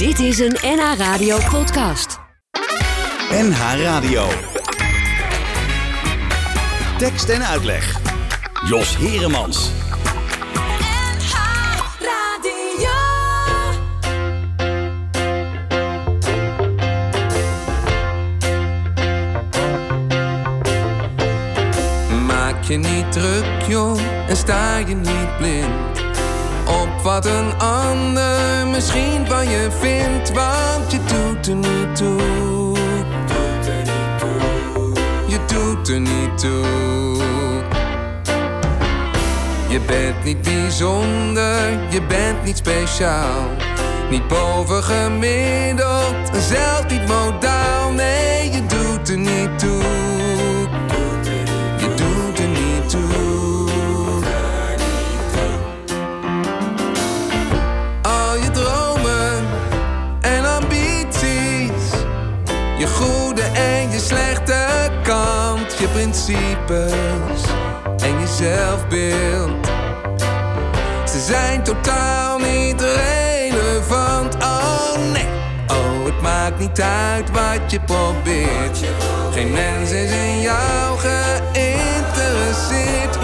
Dit is een NH Radio podcast. NH Radio. Tekst en uitleg. Jos Heremans. NH Radio. Maak je niet druk, joh, en sta je niet blind op wat een ander misschien van je vindt, want je doet er niet toe. Je doet er niet toe. Je bent niet bijzonder, je bent niet speciaal. Niet bovengemiddeld, en zelfs niet modaal. Nee, je doet er niet toe. Principes en je zelfbeeld. Ze zijn totaal niet relevant. Oh nee, oh het maakt niet uit wat je probeert. Geen mens is in jou geïnteresseerd.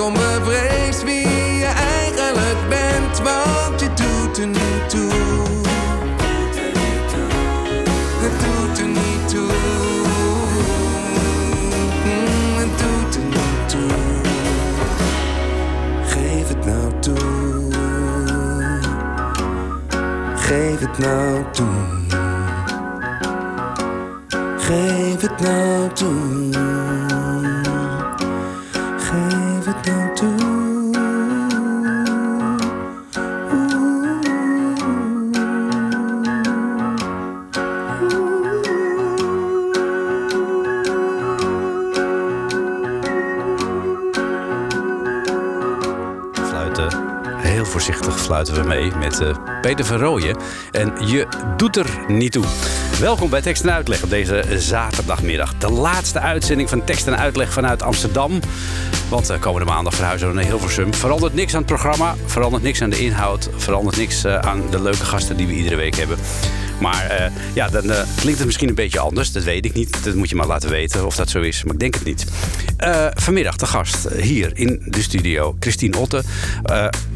Onbevreesd wie je eigenlijk bent, want je doet er niet toe. Het doet er niet toe. Mm, Het doet er niet toe. Geef het nou toe. Geef het nou toe. Geef het nou toe. Fluiten we mee met eh, Peter van Rooyen. En je doet er niet toe. Welkom bij Tekst en Uitleg op deze zaterdagmiddag. De laatste uitzending van Tekst en Uitleg vanuit Amsterdam. Want uh, komende maandag verhuizen we naar Hilversum. Verandert niks aan het programma, verandert niks aan de inhoud... verandert niks eh, aan de leuke gasten die we iedere week hebben. Maar eh, ja, dan eh, klinkt het misschien een beetje anders. Dat weet ik niet. Dat moet je maar laten weten of dat zo is. Maar ik denk het niet. Eh, vanmiddag de gast hier in de studio, Christine Otte.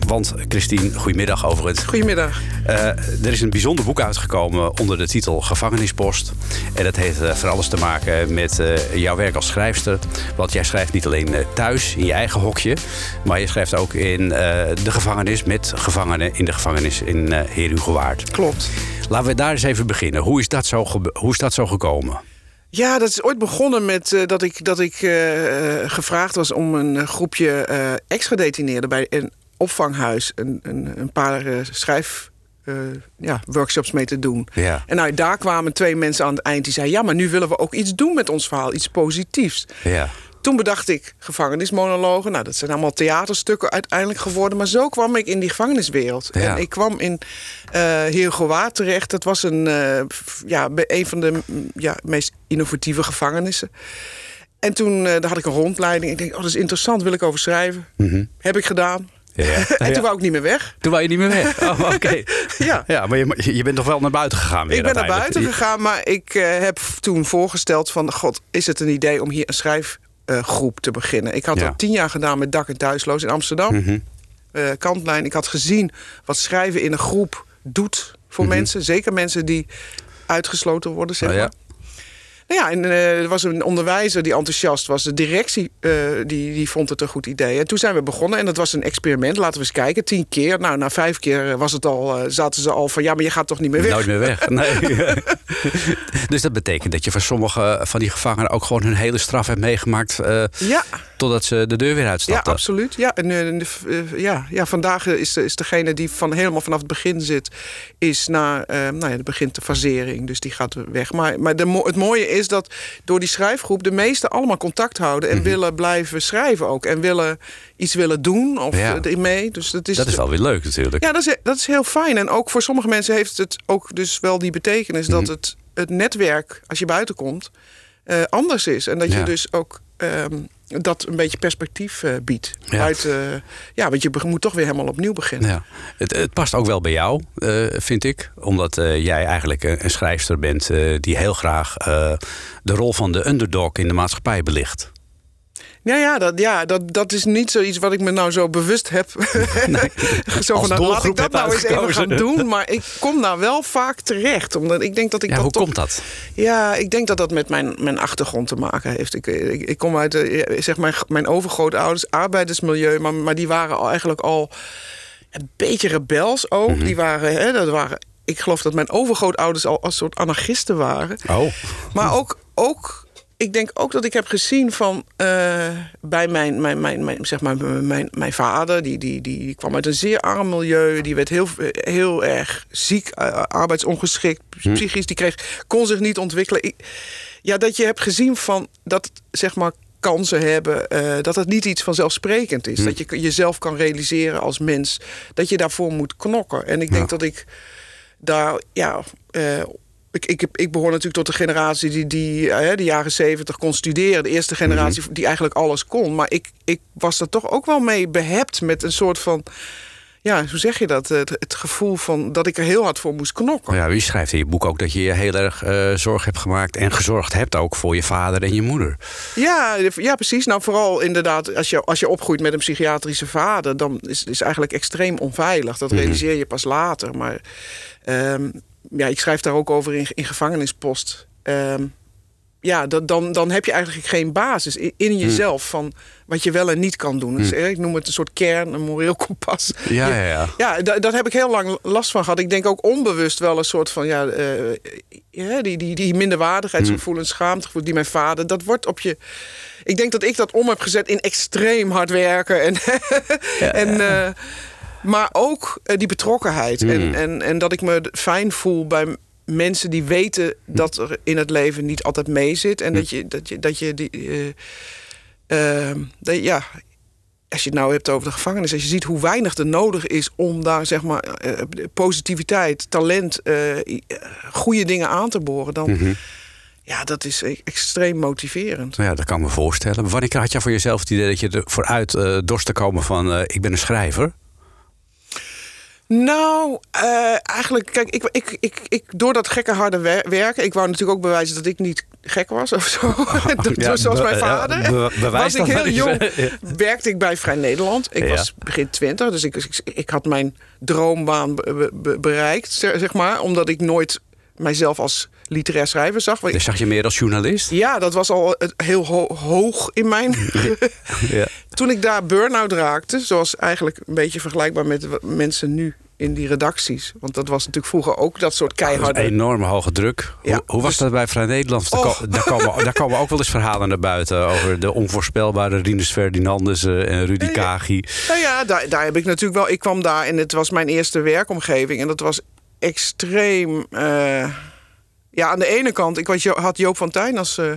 Want Christine, goedemiddag overigens. Goedemiddag. Eh, er is een bijzonder boek uitgekomen onder de titel Gevangenispost. En dat heeft eh, voor alles te maken met eh, jouw werk als schrijfster. Want jij schrijft niet alleen thuis in je eigen hokje, maar je schrijft ook in de gevangenis met gevangenen in de gevangenis in uh, Heer Hugo Waard. Klopt. Laten we daar eens even beginnen. Hoe is dat zo, hoe is dat zo gekomen? Ja, dat is ooit begonnen met dat ik, dat ik gevraagd was om een groepje eh ex-gedetineerden bij een opvanghuis een, een, een paar eh, schrijf. eh, ja, workshops mee te doen. Ja. En nou, daar kwamen twee mensen aan het eind die zeiden: Ja, maar nu willen we ook iets doen met ons verhaal, iets positiefs. Ja. Toen bedacht ik gevangenismonologen. Nou, dat zijn allemaal theaterstukken uiteindelijk geworden. Maar zo kwam ik in die gevangeniswereld. Ja. En ik kwam in eh Heergo Waard terecht. Dat was een, eh, ja, een van de ja, meest innovatieve gevangenissen. En toen eh, daar had ik een rondleiding. Ik denk, oh, dat is interessant, wil ik over schrijven. Heb ik gedaan. Ja. en Mhm. Toen wou ik niet meer weg. Toen wou je niet meer weg. Oh, oké. Ja. Ja, maar je, je bent toch wel naar buiten gegaan weer Ik ben naar buiten gegaan, maar ik eh, heb toen voorgesteld van... God, is het een idee om hier een schrijfgroep te beginnen? Ik had Ja. dat tien jaar gedaan met Dak en Thuisloos in Amsterdam. Mhm. Eh, kantlijn. Ik had gezien wat schrijven in een groep doet voor mensen. Zeker mensen die uitgesloten worden, zeg Oh, ja. maar. Nou ja, en eh, er was een onderwijzer die enthousiast was. De directie eh, die, die vond het een goed idee. En toen zijn we begonnen en dat was een experiment. Laten we eens kijken. Tien keer. Nou, na vijf keer was het al, eh, zaten ze al van... ja, maar je gaat toch niet meer weg? Nooit meer weg. Nee. dus dat betekent dat je voor sommige van die gevangenen ook gewoon hun hele straf hebt meegemaakt. eh, Ja, totdat ze de deur weer ja, uitstapten. absoluut. Ja, en, eh, eh, ja, ja, vandaag is, is degene die van helemaal vanaf het begin zit... is na, eh, nou ja, begint de fasering. Dus die gaat weg. Maar, maar de, het mooie is dat door die schrijfgroep... de meesten allemaal contact houden Mhm. en willen blijven schrijven ook. En willen iets willen doen of Ja. erin mee. Dus dat is, Dat is wel weer leuk natuurlijk. Ja, dat is, dat is heel fijn. En ook voor sommige mensen heeft het ook dus wel die betekenis... Mhm. dat het, het netwerk, als je buiten komt, eh, anders is. En dat Ja. je dus ook ehm, dat een beetje perspectief eh, biedt. Ja. Uit, eh, ja, want je moet toch weer helemaal opnieuw beginnen. Ja. Het, het past ook wel bij jou, eh, vind ik. Omdat jij eigenlijk een, een schrijfster bent die heel graag de rol van de underdog in de maatschappij belicht. Ja, ja, dat, ja dat, dat is niet zoiets wat ik me nou zo bewust heb. zo Als van, nou, laat ik dat nou eens even gaan doen. Maar ik kom daar wel vaak terecht. Omdat ik denk dat ik Ja, dat hoe toch... komt dat? Ja, ik denk dat dat met mijn, mijn achtergrond te maken heeft. Ik, ik, ik kom uit de, zeg mijn, mijn overgrootouders, arbeidersmilieu, maar, maar die waren al eigenlijk al een beetje rebels ook. Mhm. Die waren, hè, dat waren, ik geloof dat mijn overgrootouders al als soort anarchisten waren. Oh, Maar ook, ook, ik denk ook dat ik heb gezien van eh, bij mijn, mijn, mijn, mijn, zeg maar, mijn, mijn vader, die, die, die, kwam uit een zeer arm milieu, die werd heel, heel erg ziek, eh, arbeidsongeschikt, psychisch, die kreeg, kon zich niet ontwikkelen. Ik- ja, dat je hebt gezien van dat zeg maar kansen hebben, eh, dat het niet iets vanzelfsprekend is. Dat je jezelf kan realiseren als mens, dat je daarvoor moet knokken. En ik denk dat ik daar, ja, ik, ik, heb- ik behoor natuurlijk tot de generatie die, die de jaren zeventig kon studeren. De eerste generatie die eigenlijk alles kon. Maar ik, ik was er toch ook wel mee behept met een soort van, ja, hoe zeg je dat? Het, het gevoel van dat ik er heel hard voor moest knokken. ja, je schrijft in je boek ook dat je je heel erg eh, zorg hebt gemaakt en gezorgd hebt ook voor je vader en je moeder. Ja, ja, precies. Nou, vooral inderdaad, als je, als je opgroeit met een psychiatrische vader, dan is is eigenlijk extreem onveilig. Dat realiseer je pas later. Maar ehm, ja, ik schrijf daar ook over in, in gevangenispost. Ehm, ja, dat, dan, dan heb je eigenlijk geen basis in, in jezelf van wat je wel en niet kan doen. Dus, eh, ik noem het een soort kern, een moreel kompas. Ja, ja, ja. ja, da- daar heb ik heel lang last van gehad. Ik denk ook onbewust wel een soort van ja, ja die, die, die minderwaardigheidsgevoelens, schaamtegevoel die mijn vader, dat wordt op je. Ik denk dat ik dat om heb gezet in extreem hard werken en, en eh, maar ook eh, die betrokkenheid en, en, en dat ik me fijn voel bij mensen die weten dat er in het leven niet altijd mee zit en dat je dat je dat je die eh, eh, dat, ja als je het nou hebt over de gevangenis, als je ziet hoe weinig er nodig is om daar zeg maar eh, positiviteit, talent, goede dingen aan te boren, dan ja, dat is e- extreem motiverend. Nou ja, dat kan ik me voorstellen. Wanneer had jij voor jezelf het idee dat je er vooruit dorst te komen van ik ben een schrijver? Nou, eh, eigenlijk, kijk, ik, ik, ik, ik, door dat gekke harde wer- werken, ik wou natuurlijk ook bewijzen dat ik niet gek was of zo. Ja, Zoals be- mijn ja, vader. be- bewijs was ik heel jong, werkte ik bij Vrij Nederland. Ik Ja. was begin twintig, dus ik, ik, ik had mijn droombaan be- be- bereikt, zeg maar. Omdat ik nooit mijzelf als literair schrijver zag. Dus zag je meer als journalist? ja, dat was al heel ho- hoog in mijn. Ja. Toen ik daar burn-out raakte, zoals eigenlijk een beetje vergelijkbaar met mensen nu in die redacties. Want dat was natuurlijk vroeger ook dat soort Dat is keiharde. een enorme hoge druk. Ja, hoe, hoe was dat bij Vrij Nederland? Ko- daar, komen, daar komen ook wel eens verhalen naar buiten over de onvoorspelbare Rinus Ferdinandussen en Rudy Kagi. Nou ja, daar, daar heb ik natuurlijk wel. Ik kwam daar en het was mijn eerste werkomgeving. En dat was extreem. eh, ja, aan de ene kant, ik had Joop van Tijn als eh,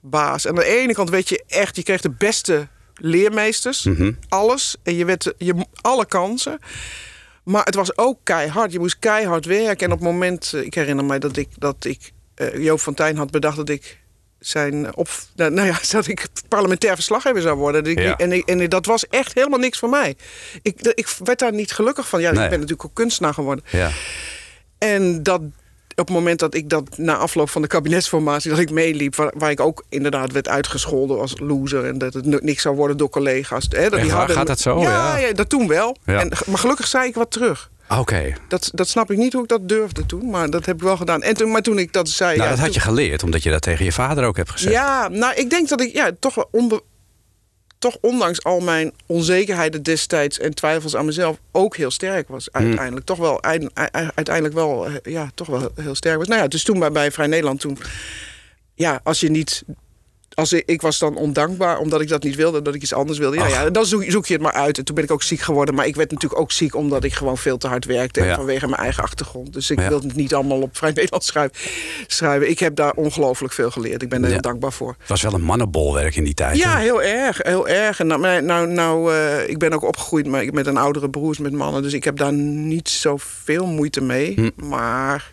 baas. En aan de ene kant weet je echt, je kreeg de beste leermeesters. Alles. En je werd je, alle kansen. Maar het was ook keihard. Je moest keihard werken. En op het moment, eh, ik herinner mij dat ik, dat ik eh, Joop van Tijn had bedacht dat ik zijn op, nou, nou ja, dat ik parlementair verslaggever zou worden. Ik Ja. en, ik- en dat was echt helemaal niks voor mij. Ik, ik werd daar niet gelukkig van. Ja, Nee. ik ben natuurlijk ook kunstenaar geworden. Ja. En dat op het moment dat ik dat na afloop van de kabinetsformatie dat ik meeliep, waar, waar ik ook inderdaad werd uitgescholden als loser en dat het niks zou worden door collega's. Hè, dat waar? hadden- Gaat dat zo? Ja, Ja. ja. dat toen wel. Ja. En, maar gelukkig zei ik wat terug. Oké. Dat, dat snap ik niet hoe ik dat durfde toen, maar dat heb ik wel gedaan. En toen, maar toen ik dat zei... Nou, ja, dat had toen- je geleerd, omdat je dat tegen je vader ook hebt gezegd. Ja, nou, ik denk dat ik ja, toch wel onbe- toch ondanks al mijn onzekerheden destijds en twijfels aan mezelf ook heel sterk was Hmm. uiteindelijk. Toch wel eind- ei- ei- uiteindelijk wel, eh, ja, toch wel heel sterk was. Nou ja, dus toen bij, bij Vrij Nederland toen, ja, als je niet. Als ik, ik was dan ondankbaar omdat ik dat niet wilde, dat ik iets anders wilde. Ja, ja, dan zoek, zoek je het maar uit. En toen ben ik ook ziek geworden. Maar ik werd natuurlijk ook ziek omdat ik gewoon veel te hard werkte. En Ja. vanwege mijn eigen achtergrond. Dus ik Ja. wilde het niet allemaal op Vrij Nederlands schrijven. schrijven. Ik heb daar ongelooflijk veel geleerd. Ik ben er heel dankbaar voor. Het was wel een mannenbolwerk in die tijd. Ja, hè? heel erg. Heel erg. En nou, nou, nou eh, ik ben ook opgegroeid met, met een oudere broers met mannen. Dus ik heb daar niet zoveel moeite mee. Hm. Maar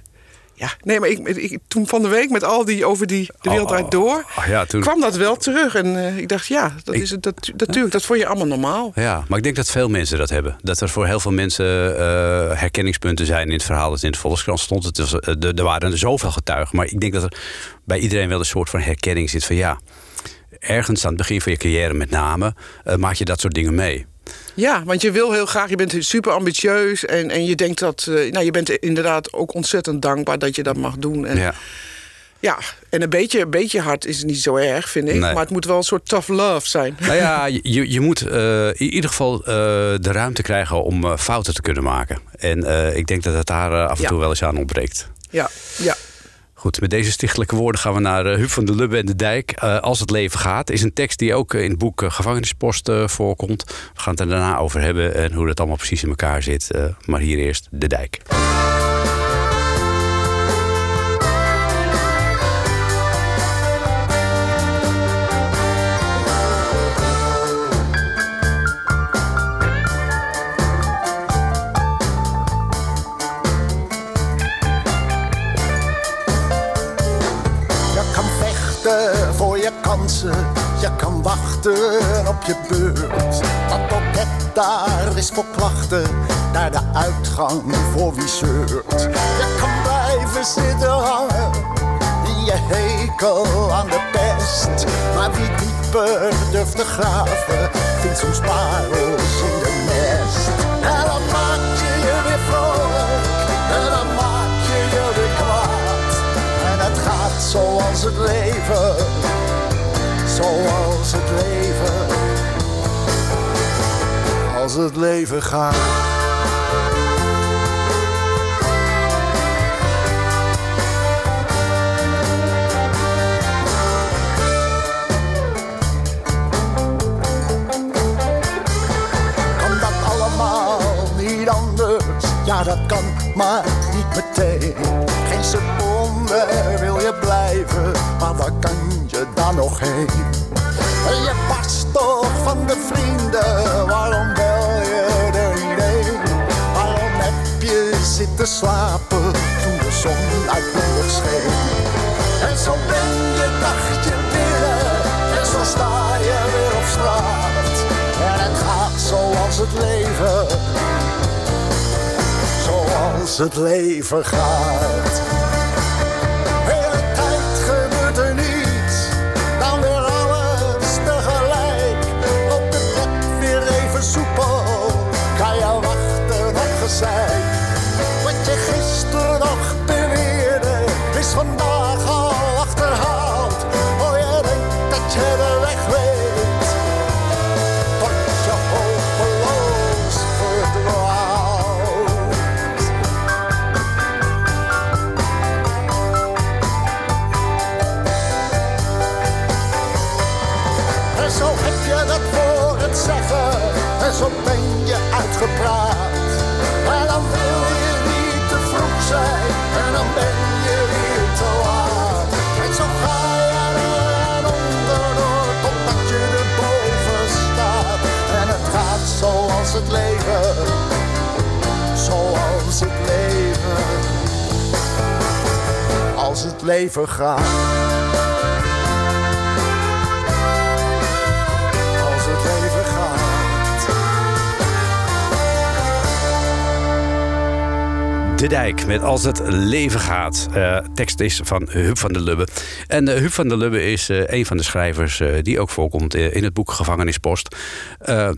ja, nee, maar ik, ik, toen van de week met al die over die de wereld Oh, draait door, oh, ja, toen- kwam dat wel terug. En eh, ik dacht, ja, dat Ik- is het. Dat, natuurlijk, dat vond je allemaal normaal. Ja, maar ik denk dat veel mensen dat hebben. Dat er voor heel veel mensen eh, herkenningspunten zijn in het verhaal dat in de Volkskrant stond. Het was, eh, er er waren er zoveel getuigen. Maar ik denk dat er bij iedereen wel een soort van herkenning zit van ja, ergens aan het begin van je carrière met name maak je dat soort dingen mee. Ja, want je wil heel graag, je bent super ambitieus en, en je denkt dat, eh, nou, je bent inderdaad ook ontzettend dankbaar dat je dat mag doen. En, Ja. Ja, en een beetje, een beetje hard is niet zo erg, vind ik. Nee. Maar het moet wel een soort tough love zijn. Nou ja, je, je moet eh, in ieder geval eh, de ruimte krijgen om fouten te kunnen maken. En ik denk dat het daar af en Ja. toe wel eens aan ontbreekt. Ja, ja. Goed, met deze stichtelijke woorden gaan we naar uh, Huub van der Lubbe en de Dijk. Eh, Als het leven gaat is een tekst die ook in het boek eh, Gevangenispost voorkomt. We gaan het er daarna over hebben en hoe dat allemaal precies in elkaar zit. Maar hier eerst de Dijk. Wachten op je beurt. Dat loket daar is voor klachten, naar de uitgang voor wie zeurt. Je kan blijven zitten hangen, in je hekel aan de pest. Maar wie dieper durft te graven, vindt soms parels in de nest. En dan maak je je weer vrolijk, en dan maak je je weer kwaad. En het gaat zoals het leven, het als het leven gaat. Kan dat allemaal niet anders? Ja, dat kan, maar niet meteen. Geen seconde wil je blijven, maar waar kan je dan nog heen? Je past toch van de vrienden, waarom zitten slapen toen de zon uitbundig scheen? En zo ben je dagje binnen, en zo sta je weer op straat. En het gaat zoals het leven, zoals het leven gaat. Het leven gaat. De Dijk met Als het leven gaat. Eh, tekst is van Huub van der Lubbe. En uh, van der Lubbe is uh, een van de schrijvers die ook voorkomt in het boek Gevangenispost.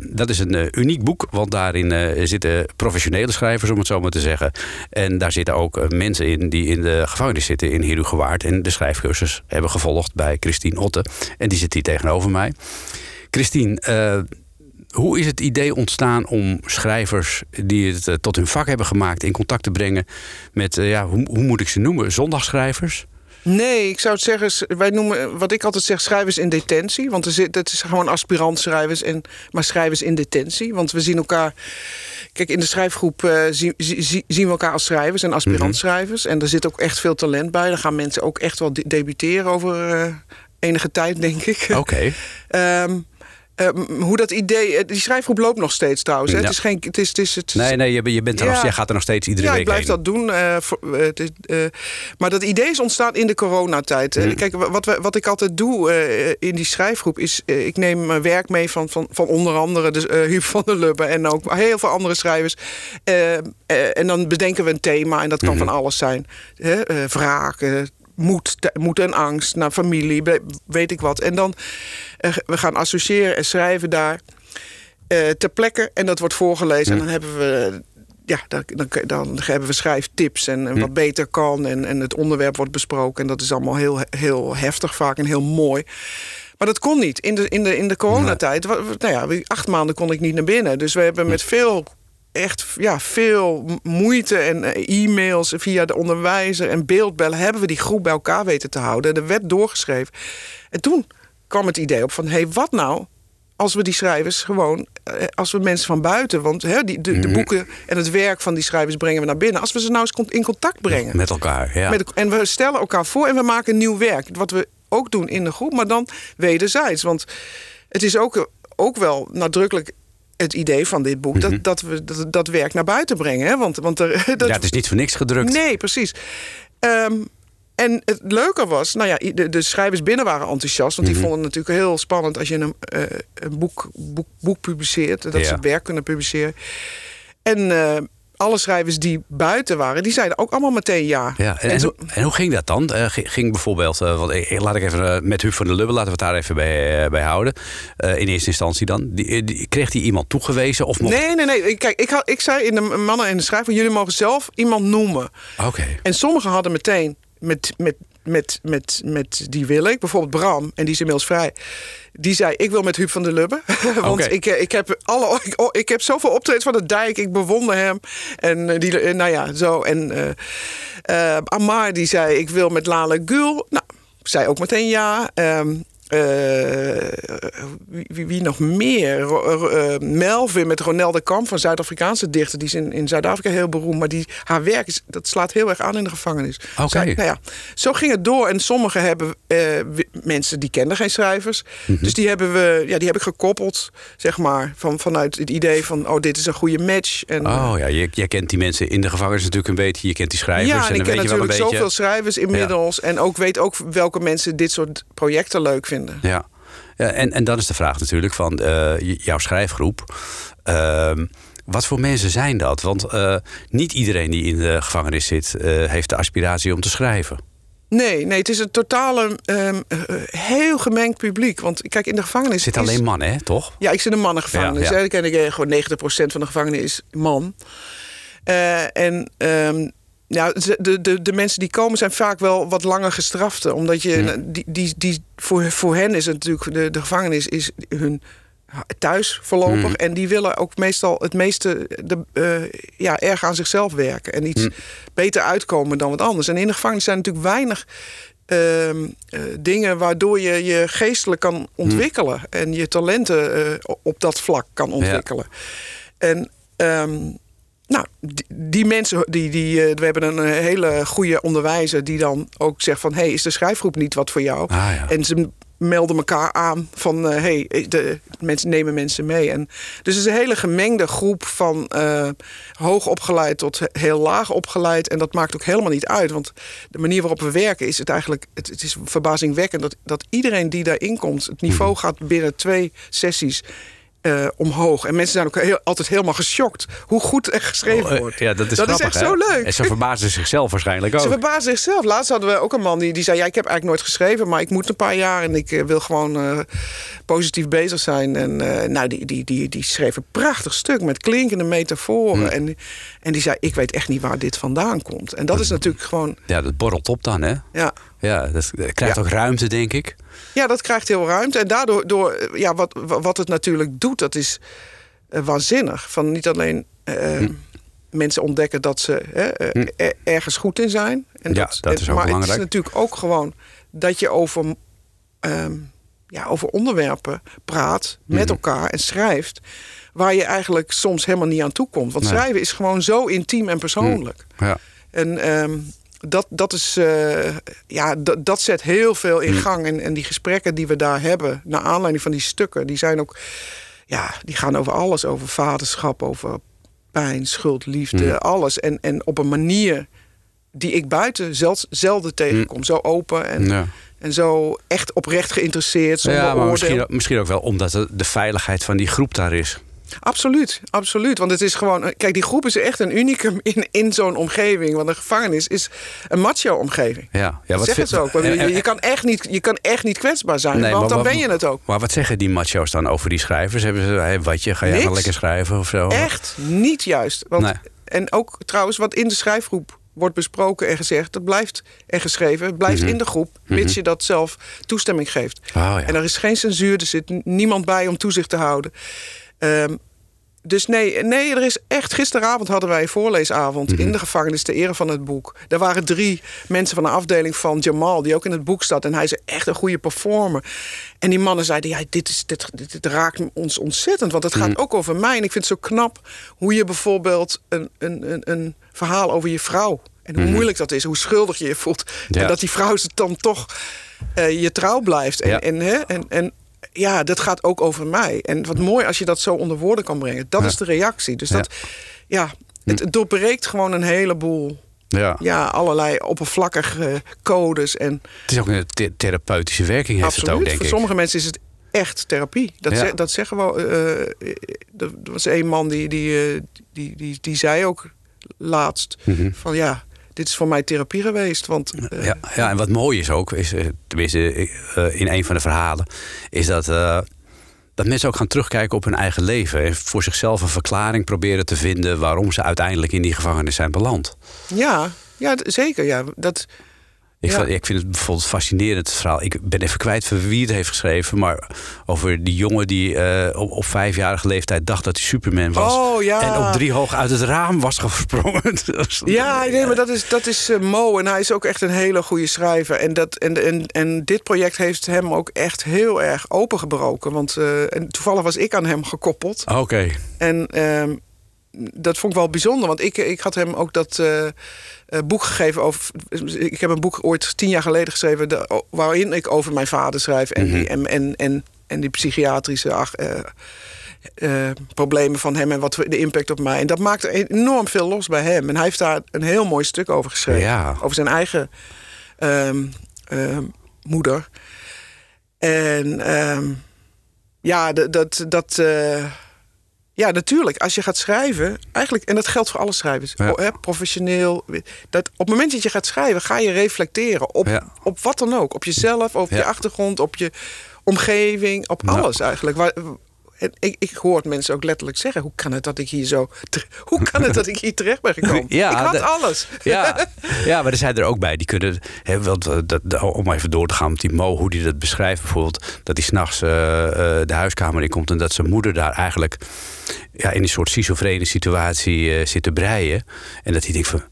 dat is een uniek boek, want daarin zitten professionele schrijvers, om het zo maar te zeggen. En daar zitten ook mensen in die in de gevangenis zitten in Herugewaard. En de schrijfcursus hebben gevolgd bij Christine Otte. En die zit hier tegenover mij. Christine, hoe is het idee ontstaan om schrijvers die het eh, tot hun vak hebben gemaakt in contact te brengen met, eh, ja, hoe, hoe moet ik ze noemen, zondagschrijvers? Nee, ik zou het zeggen, wij noemen wat ik altijd zeg schrijvers in detentie. Want er zit, het is gewoon aspirant schrijvers, en, maar schrijvers in detentie. Want we zien elkaar. Kijk, in de schrijfgroep uh, zien, zien, we elkaar als schrijvers en aspirant schrijvers. En er zit ook echt veel talent bij. Dan gaan mensen ook echt wel debuteren over uh, enige tijd, denk ik. Oké. Okay. um, Uh, hoe dat idee. Eh, die schrijfgroep loopt nog steeds trouwens. Hè? Ja. Het is geen. Het is, het is, het nee, nee, je, je bent er nog, Ja. jij gaat er nog steeds iedere ja, week ik blijf heen. dat doen. eh, voor- eh, het is, maar dat idee is ontstaan in de coronatijd. Hmm. Kijk, wa- wat, we, wat ik altijd doe in die schrijfgroep is... ik neem mijn werk mee van, van, van onder andere de, eh, Huub van der Lubbe... en ook heel veel andere schrijvers. Eh, eh, en dan bedenken we een thema en dat kan van alles zijn. Hè, wraak, eh, moed, moed en angst, naar familie, weet ik wat. En dan eh, we gaan associëren en schrijven daar eh, ter plekke. En dat wordt voorgelezen. En dan hebben we. Ja, dan, dan, dan hebben we schrijftips en, en wat beter kan. En, en het onderwerp wordt besproken. En dat is allemaal heel, heel heftig vaak en heel mooi. Maar dat kon niet. In de, in de, in de coronatijd, nou ja, acht maanden kon ik niet naar binnen. Dus we hebben met veel, echt ja, veel moeite en eh, e-mails via de onderwijzer en beeldbellen... hebben we die groep bij elkaar weten te houden. En er werd doorgeschreven. En toen kwam het idee op van, hé, hey, wat nou als we die schrijvers gewoon, eh, als we mensen van buiten, want hè, die, de, de boeken en het werk van die schrijvers brengen we naar binnen, als we ze nou eens in contact brengen. Met elkaar, ja. Met, en we stellen elkaar voor en we maken nieuw werk. Wat we ook doen in de groep, maar dan wederzijds. Want het is ook, ook wel nadrukkelijk het idee van dit boek... dat, dat we dat, dat werk naar buiten brengen. Hè? Want, want er, dat, ja, het is niet voor niks gedrukt. Nee, precies. Ehm, en het leuke was, nou ja, de, de schrijvers binnen waren enthousiast. Want die Mhm. vonden het natuurlijk heel spannend als je een, eh, een boek, boek, boek publiceert. Dat Ja. ze het werk kunnen publiceren. En eh, alle schrijvers die buiten waren, die zeiden ook allemaal meteen ja. Ja, en, en, zo- hoe, en hoe ging dat dan? Eh, ging- bijvoorbeeld, eh, want ik, laat ik even eh, met Huub van der Lubbe, laten we het daar even bij, eh, bij houden. Eh, in eerste instantie dan. Die, die, kreeg hij iemand toegewezen? Of mocht... Nee, nee, nee. Kijk, ik, had, ik zei in de mannen en de schrijver, jullie mogen zelf iemand noemen. Oké. En sommigen hadden meteen met, met, met, met, met die wil ik. Bijvoorbeeld Bram, en die is inmiddels vrij. Die zei, ik wil met Huub van der Lubbe. Want ik, eh, ik, heb alle, ik, oh, ik heb zoveel optredens van de dijk. Ik bewonder hem. En eh, die, eh, nou ja, zo. En eh, Amar die zei, ik wil met Lale Gul. Nou, zei ook meteen ja. Ehm, eh, wie, wie, wie nog meer? Ro- eh, Melvin met Ronel de Kamp van Zuid-Afrikaanse dichter. Die is in, in Zuid-Afrika heel beroemd. Maar die, haar werk is, dat slaat heel erg aan in de gevangenis. Oké. Zij- nou ja, zo ging het door. En sommigen hebben eh, mensen die kenden geen schrijvers. Mhm. Dus die hebben, we, ja, die heb ik gekoppeld, zeg maar. Van, vanuit het idee van, oh, dit is een goede match. En, Oh ja, je, jij kent die mensen in de gevangenis natuurlijk een beetje. Je kent die schrijvers. ja, en en ik ken je natuurlijk beetje. zoveel schrijvers inmiddels. En ook weet ook welke mensen dit soort projecten leuk vinden. Ja, ja en, en dan is de vraag natuurlijk van eh, jouw schrijfgroep. Ehm, wat voor mensen zijn dat? Want eh, niet iedereen die in de gevangenis zit, eh, heeft de aspiratie om te schrijven. Nee, nee, het is een totale ehm, eh, heel gemengd publiek. Want kijk, in de gevangenis. Zit is- alleen mannen, hè, toch? Ja, ik zit in een mannengevangenis. Ja, ken ik gewoon 90% van de gevangenen is man. En ehm, ja, de, de, de mensen die komen zijn vaak wel wat langer gestraften. Omdat je, die, die, die, voor, voor hen is het natuurlijk, de, de gevangenis is hun thuis voorlopig. En die willen ook meestal het meeste de, eh, ja, erg aan zichzelf werken. En iets beter uitkomen dan wat anders. En in de gevangenis zijn natuurlijk weinig ehm, eh, dingen waardoor je je geestelijk kan ontwikkelen. En je talenten eh, op dat vlak kan ontwikkelen. En ehm, nou, die, die mensen, die, die, eh, we hebben een eh, hele goede onderwijzer die dan ook zegt van... hé, hey, is de schrijfgroep niet wat voor jou? Ah, ja. En ze melden elkaar aan van... hé, hey, de mensen nemen mensen mee. En, dus het is een hele gemengde groep van eh, hoog opgeleid tot heel laag opgeleid. En dat maakt ook helemaal niet uit. Want de manier waarop we werken is het eigenlijk... het, het is verbazingwekkend dat, dat iedereen die daarin komt... het niveau gaat binnen twee sessies eh, omhoog. En mensen zijn ook heel, altijd helemaal geschokt hoe goed er geschreven Oh, eh, wordt. Ja, dat is dat is echt hè? zo leuk. En ze verbazen zichzelf waarschijnlijk ook. Ze verbazen zichzelf. Laatst hadden we ook een man die, die zei... ja, ik heb eigenlijk nooit geschreven, maar ik moet een paar jaar... en ik eh, wil gewoon positief bezig zijn. En nou, die, die, die, die schreef een prachtig stuk met klinkende metaforen. Hm. En, en die zei, ik weet echt niet waar dit vandaan komt. En dat is natuurlijk gewoon... Ja, dat borrelt op dan, hè? Ja, Ja, dat dat krijgt ook ruimte, denk ik. ja dat krijgt heel ruimte. En daardoor, door, ja, wat, wat het natuurlijk doet, dat is eh, waanzinnig. Van niet alleen... eh, Hm. Mensen ontdekken dat ze eh, er- ergens goed in zijn. En Ja, dat is ook maar belangrijk. het is natuurlijk ook gewoon dat je over, ehm, ja, over onderwerpen praat met elkaar en schrijft. Waar je eigenlijk soms helemaal niet aan toe komt. Want Nee. schrijven is gewoon zo intiem en persoonlijk. Ja. En ehm, dat, dat, is, eh, ja, dat, zet heel veel in gang. En, en die gesprekken die we daar hebben, naar aanleiding van die stukken, die zijn ook, ja, die gaan over alles. Over vaderschap, over pijn, schuld, liefde, Mm. alles. En, en op een manier die ik buiten zel- zelden tegenkom. Zo open en. Ja. en zo echt oprecht geïnteresseerd, zonder Ja, maar misschien, misschien ook wel omdat de, de veiligheid van die groep daar is. Absoluut, absoluut. Want het is gewoon. Kijk, die groep is echt een unicum in, in zo'n omgeving. Want een gevangenis is een macho-omgeving. Ja, ja wat zeggen vind- ze ook. en- Je, en- je, kan echt niet, je kan echt niet kwetsbaar zijn, Nee, want maar dan ben je het ook. Maar wat zeggen die macho's dan over die schrijvers? Hebben ze, hé, wat je, ga jij maar lekker schrijven of zo? Echt niet juist. Want, Nee. En ook trouwens, wat in de schrijfgroep wordt besproken en gezegd, dat blijft er geschreven. Het blijft in de groep, mits je dat zelf toestemming geeft. Mhm. Oh, ja. En er is geen censuur, er zit niemand bij om toezicht te houden. Ehm, dus nee, nee, er is echt. Gisteravond hadden wij een voorleesavond Mhm. in de gevangenis ter ere van het boek. Er waren drie mensen van de afdeling van Jamal, die ook in het boek staat. En hij is echt een goede performer. En die mannen zeiden: ja, dit, is, dit, dit, dit raakt ons ontzettend. Want het gaat Mhm. ook over mij. En ik vind het zo knap hoe je bijvoorbeeld een, een, een, een verhaal over je vrouw. En hoe moeilijk dat is, hoe schuldig je je voelt. Mhm. Ja. En dat die vrouw ze dan toch eh, je trouw blijft. En, Ja. en, hè, en, en ja, dat gaat ook over mij. En wat mooi als je dat zo onder woorden kan brengen. Dat Ja. is de reactie. Dus dat, ja, het, het doorbreekt gewoon een heleboel, Ja. ja, allerlei oppervlakkige codes. En Het is ook een the- therapeutische werking heeft absoluut, het ook, denk voor ik. sommige mensen is het echt therapie. Dat, Ja. zeg- dat zeggen we. eh, eh, er was een man die, die, eh, die, die, die zei ook laatst: van ja, dit is voor mij therapie geweest. Want eh, Mhm. Ja, ja, en wat mooi is ook, is, eh, tenminste eh, in een van de verhalen, is dat, eh, dat mensen ook gaan terugkijken op hun eigen leven. En voor zichzelf een verklaring proberen te vinden waarom ze uiteindelijk in die gevangenis zijn beland. ja, ja, zeker. Ja, dat, Ik, Ja. ik vind het bijvoorbeeld fascinerend het verhaal. Ik ben even kwijt van wie het heeft geschreven, maar over die jongen die eh, op, op vijfjarige leeftijd dacht dat hij Superman was. Oh, ja. En op drie hoog uit het raam was gesprongen. Ja, nee, maar dat is, dat is eh, Mo. En hij is ook echt een hele goede schrijver. En, dat, en, en, en dit project heeft hem ook echt heel erg opengebroken. Want eh, en toevallig was ik aan hem gekoppeld. Oké. En ehm, dat vond ik wel bijzonder. Want ik, ik had hem ook dat eh, eh, boek gegeven over... Ik heb een boek ooit tien jaar geleden geschreven... de- waarin ik over mijn vader schrijf. En, die, en, en, en, en die psychiatrische... ach, eh, problemen van hem en wat de impact op mij. En dat maakte enorm veel los bij hem. En hij heeft daar een heel mooi stuk over geschreven. Ja. Over zijn eigen ehm, moeder. En ehm, ja, dat. dat ja, natuurlijk. Als je gaat schrijven, eigenlijk, en dat geldt voor alle schrijvers, Ja. o- hè, professioneel. Dat op het moment dat je gaat schrijven, ga je reflecteren op, Ja. op wat dan ook. Op jezelf, op Ja. je achtergrond, op je omgeving, op Ja. alles eigenlijk. Waar, en ik, ik hoor het mensen ook letterlijk zeggen: hoe kan het dat ik hier zo. hoe kan het dat ik hier terecht ben gekomen? Ja, ik had de- alles. Ja, ja, maar er zijn er ook bij die kunnen. Hè, want, eh, dat, om even door te gaan met die Mo, hoe die dat beschrijft bijvoorbeeld. Dat hij s'nachts eh, de huiskamer in komt en dat zijn moeder daar eigenlijk ja, in een soort schizofrene situatie zit te breien. En dat hij denkt van.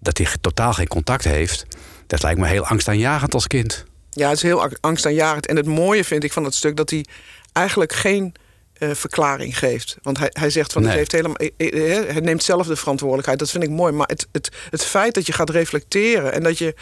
Dat hij totaal geen contact heeft. Dat lijkt me heel angstaanjagend als kind. Ja, het is heel ang- angstaanjagend. En het mooie vind ik van dat stuk dat hij eigenlijk geen eh, verklaring geeft. Want hij, hij zegt van Nee. het heeft helemaal. eh, eh, Hij neemt zelf de verantwoordelijkheid. Dat vind ik mooi. Maar het, het, het feit dat je gaat reflecteren en dat je.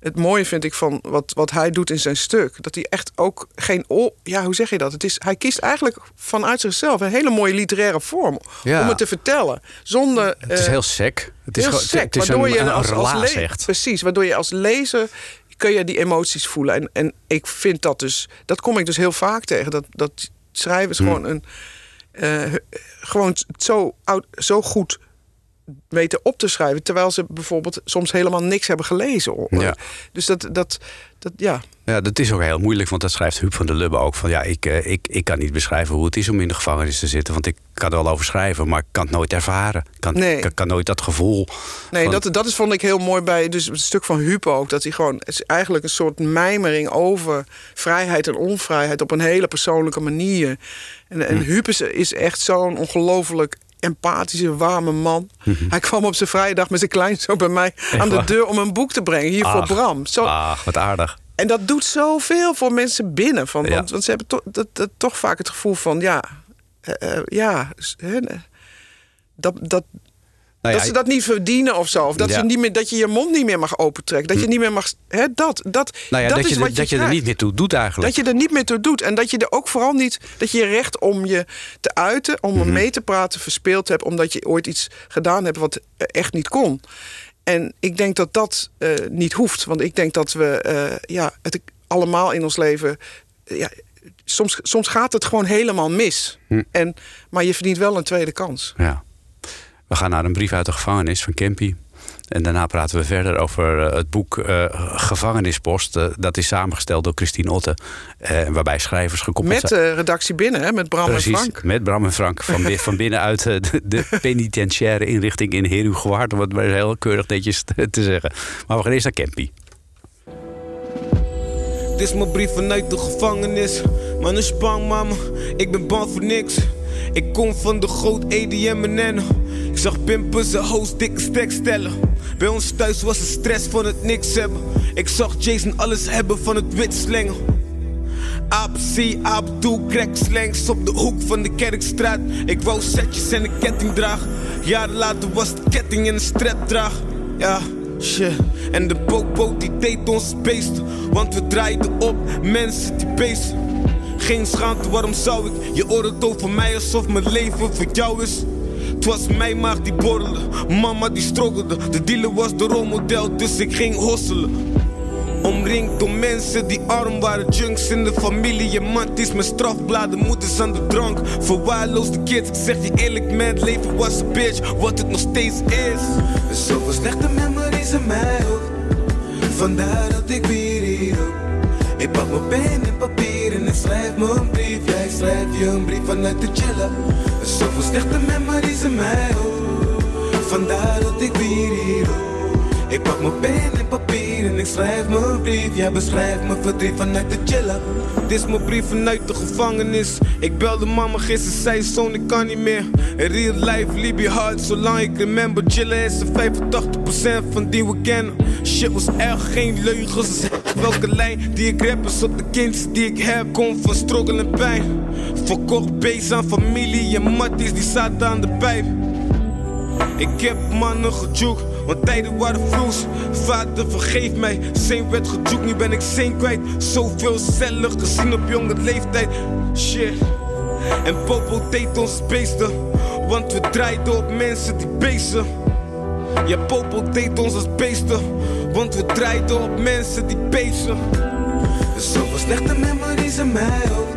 Het mooie vind ik van wat, wat hij doet in zijn stuk. Dat hij echt ook geen. oor- Ja, hoe zeg je dat? Het is, hij kiest eigenlijk vanuit zichzelf een hele mooie literaire vorm. Ja. Om het te vertellen. Zonder. Het is heel sec. Het is, heel gewoon- sec, het is waardoor een, je als, als relaas le- echt. Precies, waardoor je als lezer kun je die emoties voelen. En, en ik vind dat dus, dat kom ik dus heel vaak tegen. Dat, dat schrijvers Hmm. gewoon een, eh, gewoon zo, oud, zo goed weten op te schrijven. Terwijl ze bijvoorbeeld soms helemaal niks hebben gelezen. Ja. Dus dat, dat, dat, ja. Ja, dat is ook heel moeilijk, want dat schrijft Huub van der Lubbe ook. Van ja, ik, eh, ik, ik kan niet beschrijven hoe het is om in de gevangenis te zitten. Want ik kan er wel over schrijven, maar ik kan het nooit ervaren. Ik kan, Nee. kan nooit dat gevoel. Nee, van- dat, dat is, vond ik heel mooi bij dus het stuk van Huub ook. Dat hij gewoon, het is eigenlijk een soort mijmering over vrijheid en onvrijheid op een hele persoonlijke manier. En, Hm. en Huub is, is echt zo'n ongelooflijk empathische, warme man. Hij kwam op zijn vrije dag met zijn kleinzoon bij mij aan de waar? deur om een boek te brengen. Hier voor Bram. Zo, Ach, wat aardig. En dat doet zoveel voor mensen binnen. Van, Ja. want, want ze hebben toch, dat, dat, toch vaak het gevoel van, ja, eh, eh, ja, dat, dat, Nou ja, dat ze dat niet verdienen of zo. Of dat, Ja. ze niet meer, dat je je mond niet meer mag opentrekken. Dat je niet meer mag... Hè, dat, dat, nou ja, dat, dat, is je, wat er- dat je er niet meer toe doet eigenlijk. Dat je er niet meer toe doet. En dat je er ook vooral niet... Dat je je recht om je te uiten, om Mhm. mee te praten, verspeeld hebt. Omdat je ooit iets gedaan hebt wat eh, echt niet kon. En ik denk dat dat eh, niet hoeft. Want ik denk dat we eh, ja, het allemaal in ons leven... ja, soms, soms gaat het gewoon helemaal mis. Hm. En, maar je verdient wel een tweede kans. Ja. We gaan naar een brief uit de gevangenis van Kempy. En daarna praten we verder over eh, het boek eh, Gevangenispost. Eh, dat is samengesteld door Christine Otte. waarbij schrijvers gekoppeld Met zijn. de redactie binnen, hè, met Bram Precies, en Frank. met Bram en Frank. Van, van binnenuit de, de penitentiaire inrichting in Herugewaard. Om het maar heel keurig netjes te, te zeggen. Maar we gaan eerst naar Kempy. Dit is mijn brief vanuit de gevangenis. Man is bang, mama, ik ben bang voor niks. Ik kom van de groot EDM en Ik zag pimpers en hoes dikke stek stellen. Bij ons thuis was de stress van het niks hebben. Ik zag Jason alles hebben van het wit slengen. APC, Abdul, crack slangs op de hoek van de kerkstraat. Ik wou setjes en een ketting dragen. Jaren later was de ketting en een strap draag. Ja, shit. En de popo die deed ons beest. Want we draaiden op mensen die beesten. Geen schaamte, waarom zou ik? Je oordeelt over mij alsof mijn leven voor jou is. Het was mijn maag die borrelde, mama die struggelde. De dealer was de rolmodel, dus ik ging hosselen. Omringd door mensen die arm waren, junks in de familie. Je man is met strafbladen, moeders aan de drank. Verwaarloosde kids, ik zeg je eerlijk, man, leven was een bitch, wat het nog steeds is. Zoveel slechte memories in mijn hoofd, vandaar dat ik weer hier. Ik pak mijn pen en papier schrijf een brief. Jij schrijft je een brief vanuit de chiller. Zoveel slechte memories in mijn hoofd, vandaar dat ik weer hier ook. Ik pak mijn pen en papier en ik schrijf een brief. Jij beschrijft mijn verdriet vanuit de chiller. Dit is mijn brief vanuit de gevangenis. Ik belde mama gisteren, zei zoon, ik kan niet meer. In real life liep je hard, zolang ik remember. Chillen is de 85% van die we kennen. Shit was erg, geen leugens. Welke lijn die ik rap is op de kinderen die ik heb. Kom van struggle en pijn. Verkocht beest aan familie en matties die zaten aan de pijp. Ik heb mannen gejoekt, want tijden waren vloes. Vader vergeef mij, Zijn werd gejoekt, nu ben ik Zijn kwijt. Zoveel cellen gezien op jonge leeftijd. Shit. En Popo deed ons beesten, want we draaiden op mensen die beesten. Ja, Popo deed ons als beesten, want we draaiden op mensen die beesten. Zoveel slechte memories in mij hoofd,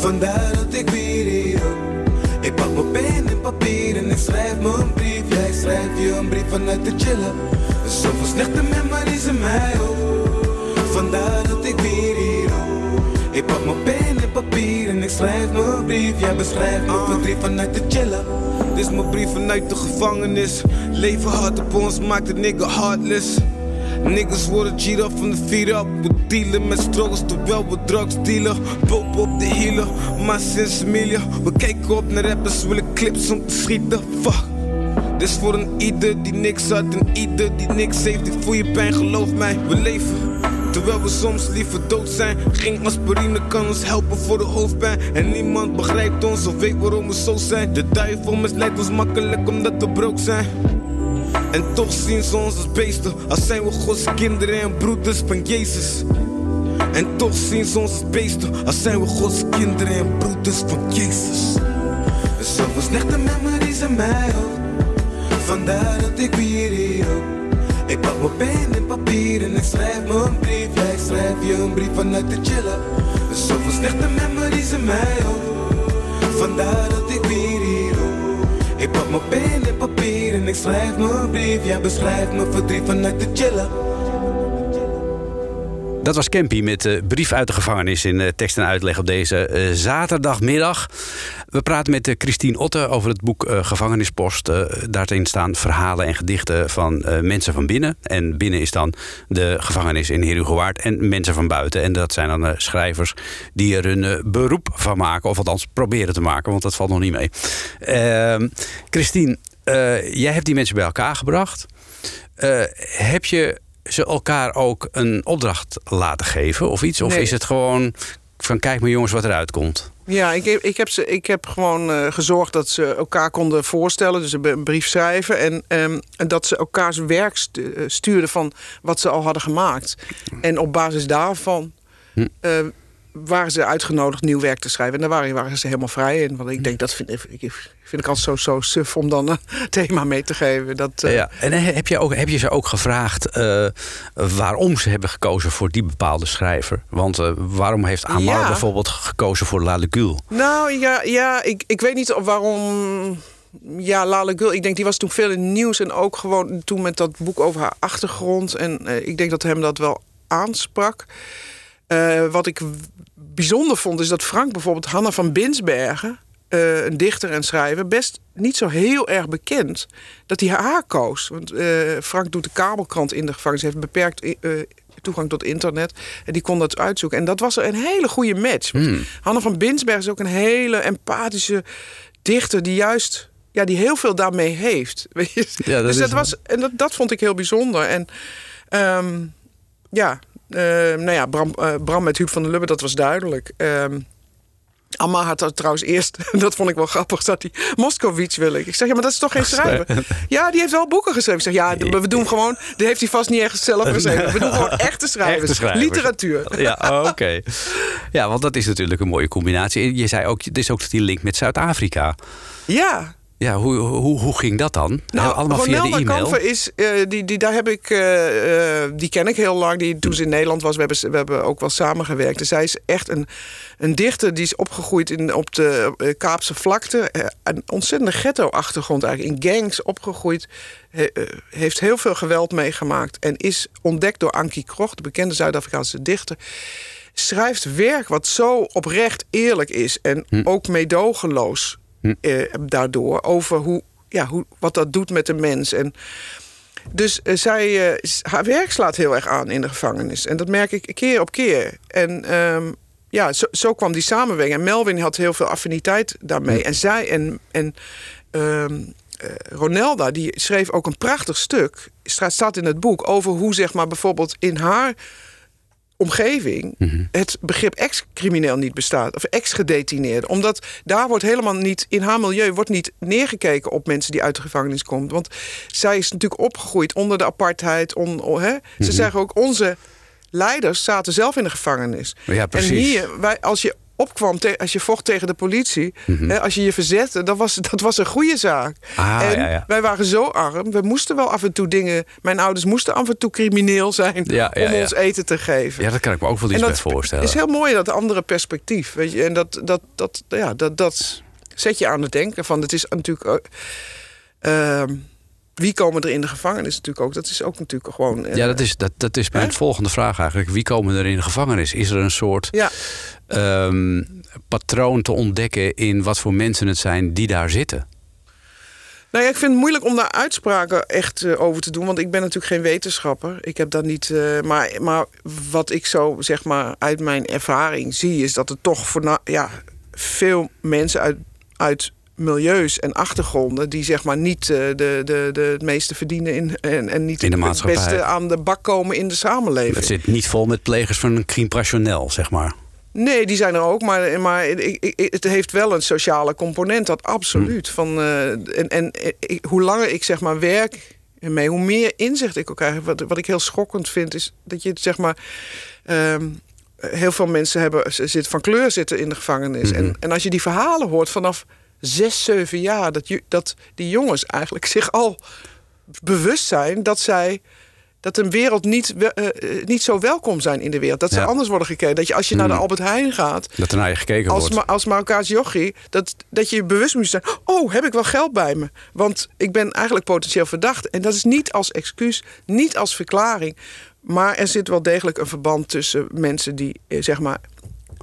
vandaar dat ik weer hier ook. Ik pak mijn pen en papier en ik schrijf me brief. Jij schrijft je een brief vanuit de chiller. Zoveel slechte memories in mij hoofd, vandaar dat ik weer hier ook. Ik pak mijn pen en papier en ik schrijf me brief. Jij beschrijft mijn verdriet vanuit de chiller. Dit is mijn brief vanuit de gevangenis. Leven hard op ons maakt de nigga heartless. Niggas worden G'd up van de feet up. We dealen met struggles terwijl we drugs dealen. Pop op de hielen, maar sinds Emilia. We kijken op naar rappers, willen clips om te schieten. Fuck. Dit is voor een ieder die niks had en ieder die niks heeft. Ik voel je pijn, geloof mij, we leven. Terwijl we soms liever dood zijn. Geen aspirine kan ons helpen voor de hoofdpijn. En niemand begrijpt ons of weet waarom we zo zijn. De duivel misleidt ons makkelijk omdat we broke zijn. En toch zien ze ons als beesten. Als zijn we Gods kinderen en broeders van Jezus. En toch zien ze ons als beesten. Als zijn we Gods kinderen en broeders van Jezus. Zoveel slechte memories in mij hoofd. Vandaar dat ik weer hier ook. Ik pak mijn pen en papier en ik schrijf me een brief. Jij schrijft je een brief vanuit de chiller. Zoveel slechte memories in mij hoofd. Vandaar dat pak mijn pen en papier en ik schrijf mijn brief. Jij beschrijft mijn verdriet vanuit de chillen. Dat was Campy met de brief uit de gevangenis in eh, tekst en uitleg op deze eh, zaterdagmiddag. We praten met eh, Christine Otte over het boek eh, Gevangenispost. Eh, daarin staan verhalen en gedichten van mensen van binnen. En binnen is dan de gevangenis in Herugewaard en mensen van buiten. En dat zijn dan schrijvers die er een eh, beroep van maken. Of althans proberen te maken, want dat valt nog niet mee. Ehm, Christine, jij hebt die mensen bij elkaar gebracht. Heb je ze elkaar ook een opdracht laten geven of iets? Of Nee. is het gewoon van kijk maar jongens wat eruit komt? Ja, ik heb, ik heb, ze, ik heb gewoon eh, gezorgd dat ze elkaar konden voorstellen. Dus een brief schrijven. En, ehm, en dat ze elkaars werk eh, stuurden van wat ze al hadden gemaakt. En op basis daarvan Hm. Eh, waren ze uitgenodigd nieuw werk te schrijven. En daar waren, waren ze helemaal vrij in. Want ik denk, dat vind ik, vind ik altijd zo, zo suf om dan een thema mee te geven. Dat, eh, ja. En heb je, ook, heb je ze ook gevraagd eh, waarom ze hebben gekozen voor die bepaalde schrijver? Want eh, waarom heeft Amar Ja. bijvoorbeeld gekozen voor La Legule? Nou ja, ja ik, ik weet niet waarom. Ja, Lale Gul, ik denk die was toen veel in het nieuws. En ook gewoon toen met dat boek over haar achtergrond. En eh, ik denk dat hem dat wel aansprak. Eh, wat ik bijzonder vond, is dat Frank bijvoorbeeld Hanna van Binsbergen. eh, een dichter en schrijver, best niet zo heel erg bekend dat hij haar koos. Want eh, Frank doet de kabelkrant in de gevangenis, heeft beperkt toegang tot internet. En die kon dat uitzoeken. En dat was een hele goede match. Hmm. Hanna van Binsbergen is ook een hele empathische dichter die juist ja, die heel veel daarmee heeft. Weet je? Ja, dat dus dat, was, en dat, dat vond ik heel bijzonder. En ehm, ja, nou ja, Bram, eh, Bram met Huub van der Lubbe, dat was duidelijk. Ehm Amma had dat trouwens eerst, dat vond ik wel grappig, dat hij Moskowitz wil ik. Ik zeg, ja, maar dat is toch geen schrijver? Ja, die heeft wel boeken geschreven. Ik zeg, ja, we doen gewoon, die heeft hij vast niet echt zelf geschreven. We doen gewoon echte schrijvers, Echte schrijvers. literatuur. Ja, oh, oké. Ja, want dat is natuurlijk een mooie combinatie. Je zei ook, er is ook die link met Zuid-Afrika. Ja, Ja, hoe, hoe, hoe ging dat dan? Nou, Allemaal via de e-mail? Kamfer is, eh, die, die, daar heb ik, eh, eh, die ken ik heel lang. Die, toen ze in Nederland was, we hebben, we hebben ook wel samengewerkt. En zij is echt een, een dichter die is opgegroeid in, op de Kaapse vlakte. Een ontzettende ghetto-achtergrond eigenlijk. In gangs opgegroeid. He- heeft heel veel geweld meegemaakt. En is ontdekt door Ankie Krog, de bekende Zuid-Afrikaanse dichter. Schrijft werk wat zo oprecht eerlijk is. En ook meedogenloos eh, daardoor. Over hoe, ja, hoe, wat dat doet met de mens. En dus eh, zij, eh, haar werk slaat heel erg aan in de gevangenis. En dat merk ik keer op keer. En ehm, ja, zo, zo kwam die samenwerking. En Melvin had heel veel affiniteit daarmee. En zij en, en ehm, eh, Ronelda, die schreef ook een prachtig stuk. Staat in het boek over hoe, zeg maar, bijvoorbeeld in haar omgeving het begrip ex-crimineel niet bestaat. Of ex-gedetineerde. Omdat daar wordt helemaal niet, in haar milieu wordt niet neergekeken op mensen die uit de gevangenis komen. Want zij is natuurlijk opgegroeid onder de apartheid. On, on- hè? Ze zeggen ook, onze leiders zaten zelf in de gevangenis. Ja, precies. En hier, wij, als je opkwam, als je vocht tegen de politie, hè, als je je verzette, dat was, dat was een goede zaak. Ah, en ja, ja. wij waren zo arm, we moesten wel af en toe dingen. Mijn ouders moesten af en toe crimineel zijn Ja, ja, om ja. ons eten te geven. Ja, dat kan ik me ook wel iets bij voorstellen. is heel mooi, dat andere perspectief. Weet je? En dat, dat, dat, ja, dat, dat zet je aan het denken. Van, het is natuurlijk. eh, ehm, wie komen er in de gevangenis natuurlijk ook? Dat is ook natuurlijk gewoon. eh, Ja, dat is, dat, dat is mijn Hè? volgende vraag eigenlijk. Wie komen er in de gevangenis? Is er een soort Ja, ehm, patroon te ontdekken in wat voor mensen het zijn die daar zitten? Nou ja, ik vind het moeilijk om daar uitspraken echt eh, over te doen. Want ik ben natuurlijk geen wetenschapper. Ik heb dat niet. eh, maar, maar wat ik zo zeg maar uit mijn ervaring zie, is dat er toch voor ja, veel mensen uit, uit milieus en achtergronden die zeg maar niet eh, de, de, de, het meeste verdienen in, en, en niet In de het beste aan de bak komen in de samenleving. Het zit niet vol met plegers van een crime zeg maar. Nee, die zijn er ook, maar, maar ik, ik, het heeft wel een sociale component, dat absoluut. Hmm. Van, eh, en en ik- hoe langer ik zeg maar werk ermee, hoe meer inzicht ik ook krijg. Wat, wat ik heel schokkend vind, is dat je zeg maar. ehm, heel veel mensen hebben, zitten van kleur zitten in de gevangenis. Mhm. En, en als je die verhalen hoort vanaf zes, zeven jaar, dat, je, dat die jongens eigenlijk zich al bewust zijn dat zij dat een wereld niet, eh, eh, niet zo welkom zijn in de wereld. Dat ze Ja. anders worden gekeken. Dat je als je naar de Mm. Albert Heijn gaat, Dat er naar je gekeken als, wordt. Ma als Marokkaans jochie, dat, dat je je bewust moet zijn... oh, heb ik wel geld bij me? Want ik ben eigenlijk potentieel verdacht. En dat is niet als excuus, niet als verklaring. Maar er zit wel degelijk een verband tussen mensen die, eh, zeg maar...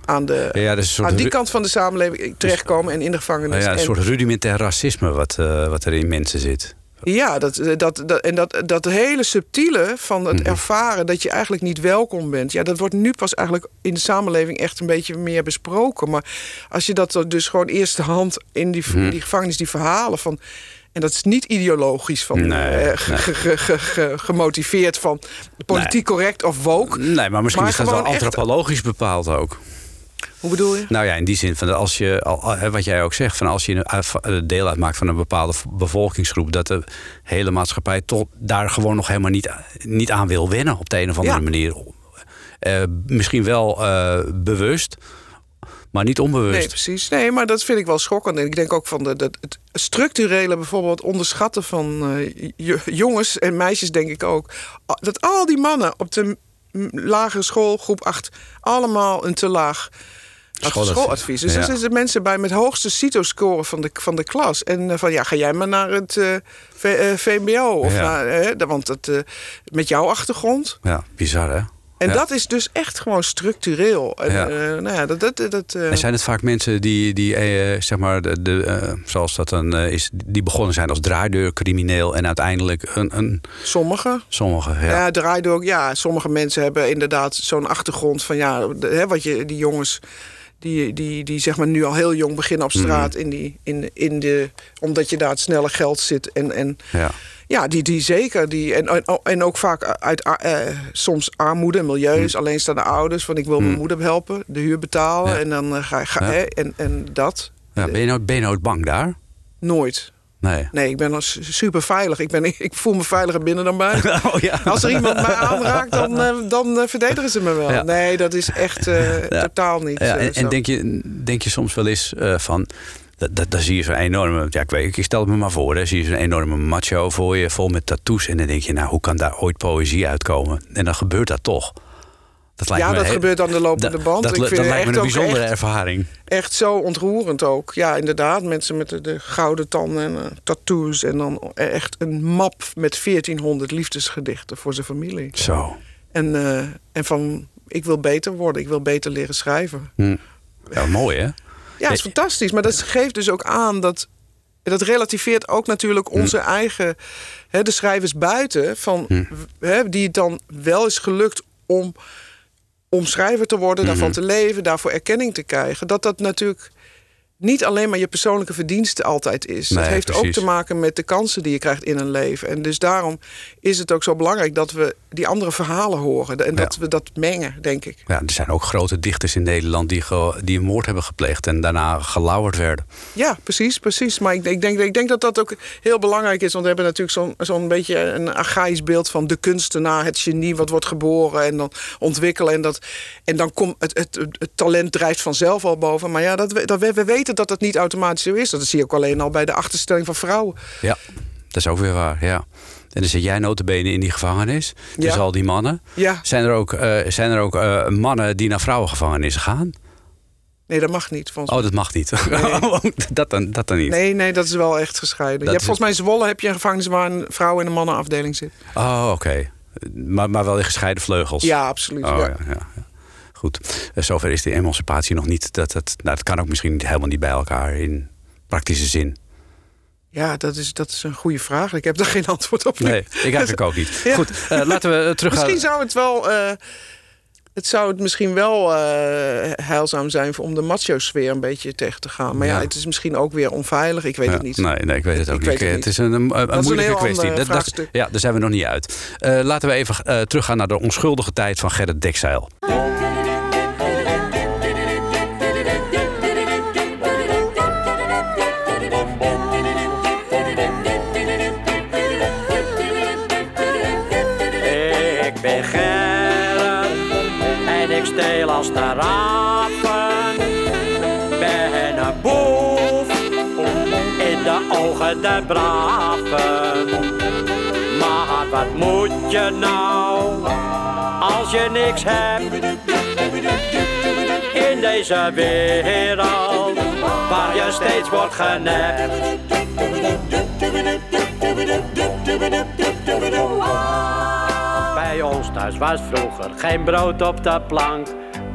aan, de, Ja, aan die kant van de samenleving terechtkomen en in de gevangenis. Nou ja, een En- soort rudimentair racisme wat, wat er in mensen zit. Ja, dat, eh, dat, dat, en dat, dat hele subtiele van het Mhm. ervaren dat je eigenlijk niet welkom bent. Ja, dat wordt nu pas eigenlijk in de samenleving echt een beetje meer besproken. Maar als je dat dus gewoon eerste hand in die, Mhm. die gevangenis, die verhalen van. En dat is niet ideologisch van, Nee, eh, nee. gemotiveerd van politiek correct of woke. Nee, maar misschien Maar is dat wel echt- antropologisch bepaald ook. Hoe bedoel je? Nou ja, in die zin van als je, hè, wat jij ook zegt, van als je een uit- eh, deel uitmaakt van een bepaalde bevolkingsgroep, dat de hele maatschappij toch daar gewoon nog helemaal niet, niet aan wil wennen op de een of andere Ja. manier. Eh, misschien wel eh, bewust, maar niet onbewust. Nee, precies. Nee, maar dat vind ik wel schokkend. En ik denk ook van de, dat het structurele bijvoorbeeld onderschatten van eh, jongens en meisjes, denk ik ook. Dat al die mannen op de lagere school, groep 8, allemaal een te laag Schooladvies. Dus Ja. zitten mensen bij met hoogste CITO-score van de, van de klas. En eh, van ja, ga jij maar naar het eh, V- eh, VMBO. Of Ja. naar, eh, want dat, met jouw achtergrond. Ja, bizar hè? En Ja. dat is dus echt gewoon structureel. En, Ja. eh, nou ja, dat, dat, dat, eh, En zijn het vaak mensen die, die eh, zeg maar, de, de, zoals dat dan is, die begonnen zijn als draaideurcrimineel en uiteindelijk een, een sommige. sommige, ja. Ja. Ja, sommige mensen hebben inderdaad zo'n achtergrond van ja, de- hè, wat je die jongens die, die, die zeg maar nu al heel jong beginnen op straat Mhm. in die, in, in de, omdat je daar het snelle geld zit en, en ja. Ja, die, die zeker. Die, en, en, en ook vaak uit eh, soms armoede, milieus, alleenstaande ouders. Van ik wil mijn Mm. moeder helpen, de huur betalen. Ja. En dan eh, ga. Ga, Ja. hè, en, en dat. Ja, ben, je nou, ben je nooit bang daar? Nooit. Nee. Nee, ik ben super veilig. Ik, ben, ik voel me veiliger binnen dan buiten. Oh, ja. Als er iemand mij aanraakt, dan, eh, dan verdedigen ze me wel. Ja. Nee, dat is echt Ja. totaal niet Ja, en, zo. denk, je, denk je soms wel eens van. Dat, dat, dan zie je zo'n enorme. Ja, ik, weet, ik stel het me maar voor. Hè, zie je zo'n enorme macho voor je, vol met tattoos. En dan denk je, nou, hoe kan daar ooit poëzie uitkomen? En dan gebeurt dat toch. Dat lijkt Ja, me dat heel- gebeurt aan de lopende dat- band. Dat, Ik dat vind het lijkt me echt een ook bijzondere echt- ervaring. Echt zo ontroerend ook. Ja, inderdaad. Mensen met de, de gouden tanden en eh, tattoos. En dan echt een map met 1400 liefdesgedichten voor zijn familie. Zo. En, eh, en van, ik wil beter worden. Ik wil beter leren schrijven. Hm. Ja, mooi hè? Ja, dat is fantastisch. Maar dat geeft dus ook aan dat. Dat relativeert ook natuurlijk Hm. onze eigen. Hè, de schrijvers buiten. Van, Hm. hè, die het dan wel is gelukt om, om schrijver te worden, daarvan te leven, daarvoor erkenning te krijgen. Dat dat natuurlijk niet alleen maar je persoonlijke verdienste altijd is. Nee, het heeft ook te maken met de kansen die je krijgt in een leven. En dus daarom is het ook zo belangrijk dat we die andere verhalen horen. En dat Ja. we dat mengen, denk ik. Ja, er zijn ook grote dichters in Nederland die, die een moord hebben gepleegd en daarna gelauwerd werden. Ja, precies, precies. Maar ik, ik, denk, ik denk dat dat ook heel belangrijk is. Want we hebben natuurlijk zo'n zo'n beetje een archaïs beeld van de kunstenaar, het genie wat wordt geboren en dan ontwikkelen. En, dat, en dan komt het, het, het talent drijft vanzelf al boven. Maar ja, dat, dat, we, we weten dat dat niet automatisch zo is. Dat zie je ook alleen al bij de achterstelling van vrouwen. Ja, dat is ook weer waar, ja. En dan zit jij notabene in die gevangenis. Dus Ja. al die mannen. Ja, Zijn er ook, eh, zijn er ook eh, mannen die naar vrouwengevangenissen gaan? nee, dat mag niet. Volgens Oh, dat mag niet. dat, dan, dat dan niet. Nee, nee, dat is wel echt gescheiden. je hebt volgens mij in Zwolle heb je een gevangenis waar een vrouw- en een mannenafdeling zit. Oh, oké. Maar, maar wel in gescheiden vleugels. Ja, absoluut. Oh, ja. ja. Goed. Eh, zover is de emancipatie nog niet. Dat, dat, nou, dat kan ook misschien helemaal niet bij elkaar in praktische zin. Ja, dat is, dat is een goede vraag. Ik heb daar geen antwoord op. Nee, ik eigenlijk ook niet. Ja. Goed, eh, laten we terug gaan. Misschien zou het wel. eh, het zou het misschien wel eh, heilzaam zijn om de macho-sfeer een beetje tegen te gaan. Maar ja. Ja. het is misschien ook weer onveilig. Ik weet Ja, het niet. Nee, nee, ik weet het ook Ik niet. weet het is een, een, een een moeilijke heel kwestie. Dat- dat- ja, daar zijn we nog niet uit. Eh, laten we even eh, teruggaan naar de onschuldige tijd van Gerrit Dekzeil. De braven. Maar wat moet je nou als je niks hebt? In deze wereld waar je steeds wordt genept. Bij ons thuis was vroeger geen brood op de plank.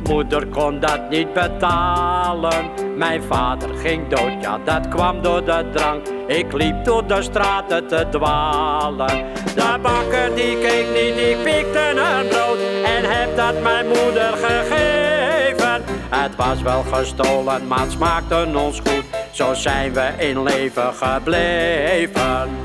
Moeder kon dat niet betalen. Mijn vader ging dood, ja dat kwam door de drank. Ik liep door de straten te dwalen. De bakker die keek niet, die pikte een brood. En heb dat mijn moeder gegeven. Het was wel gestolen, maar het smaakte ons goed. Zo zijn we in leven gebleven.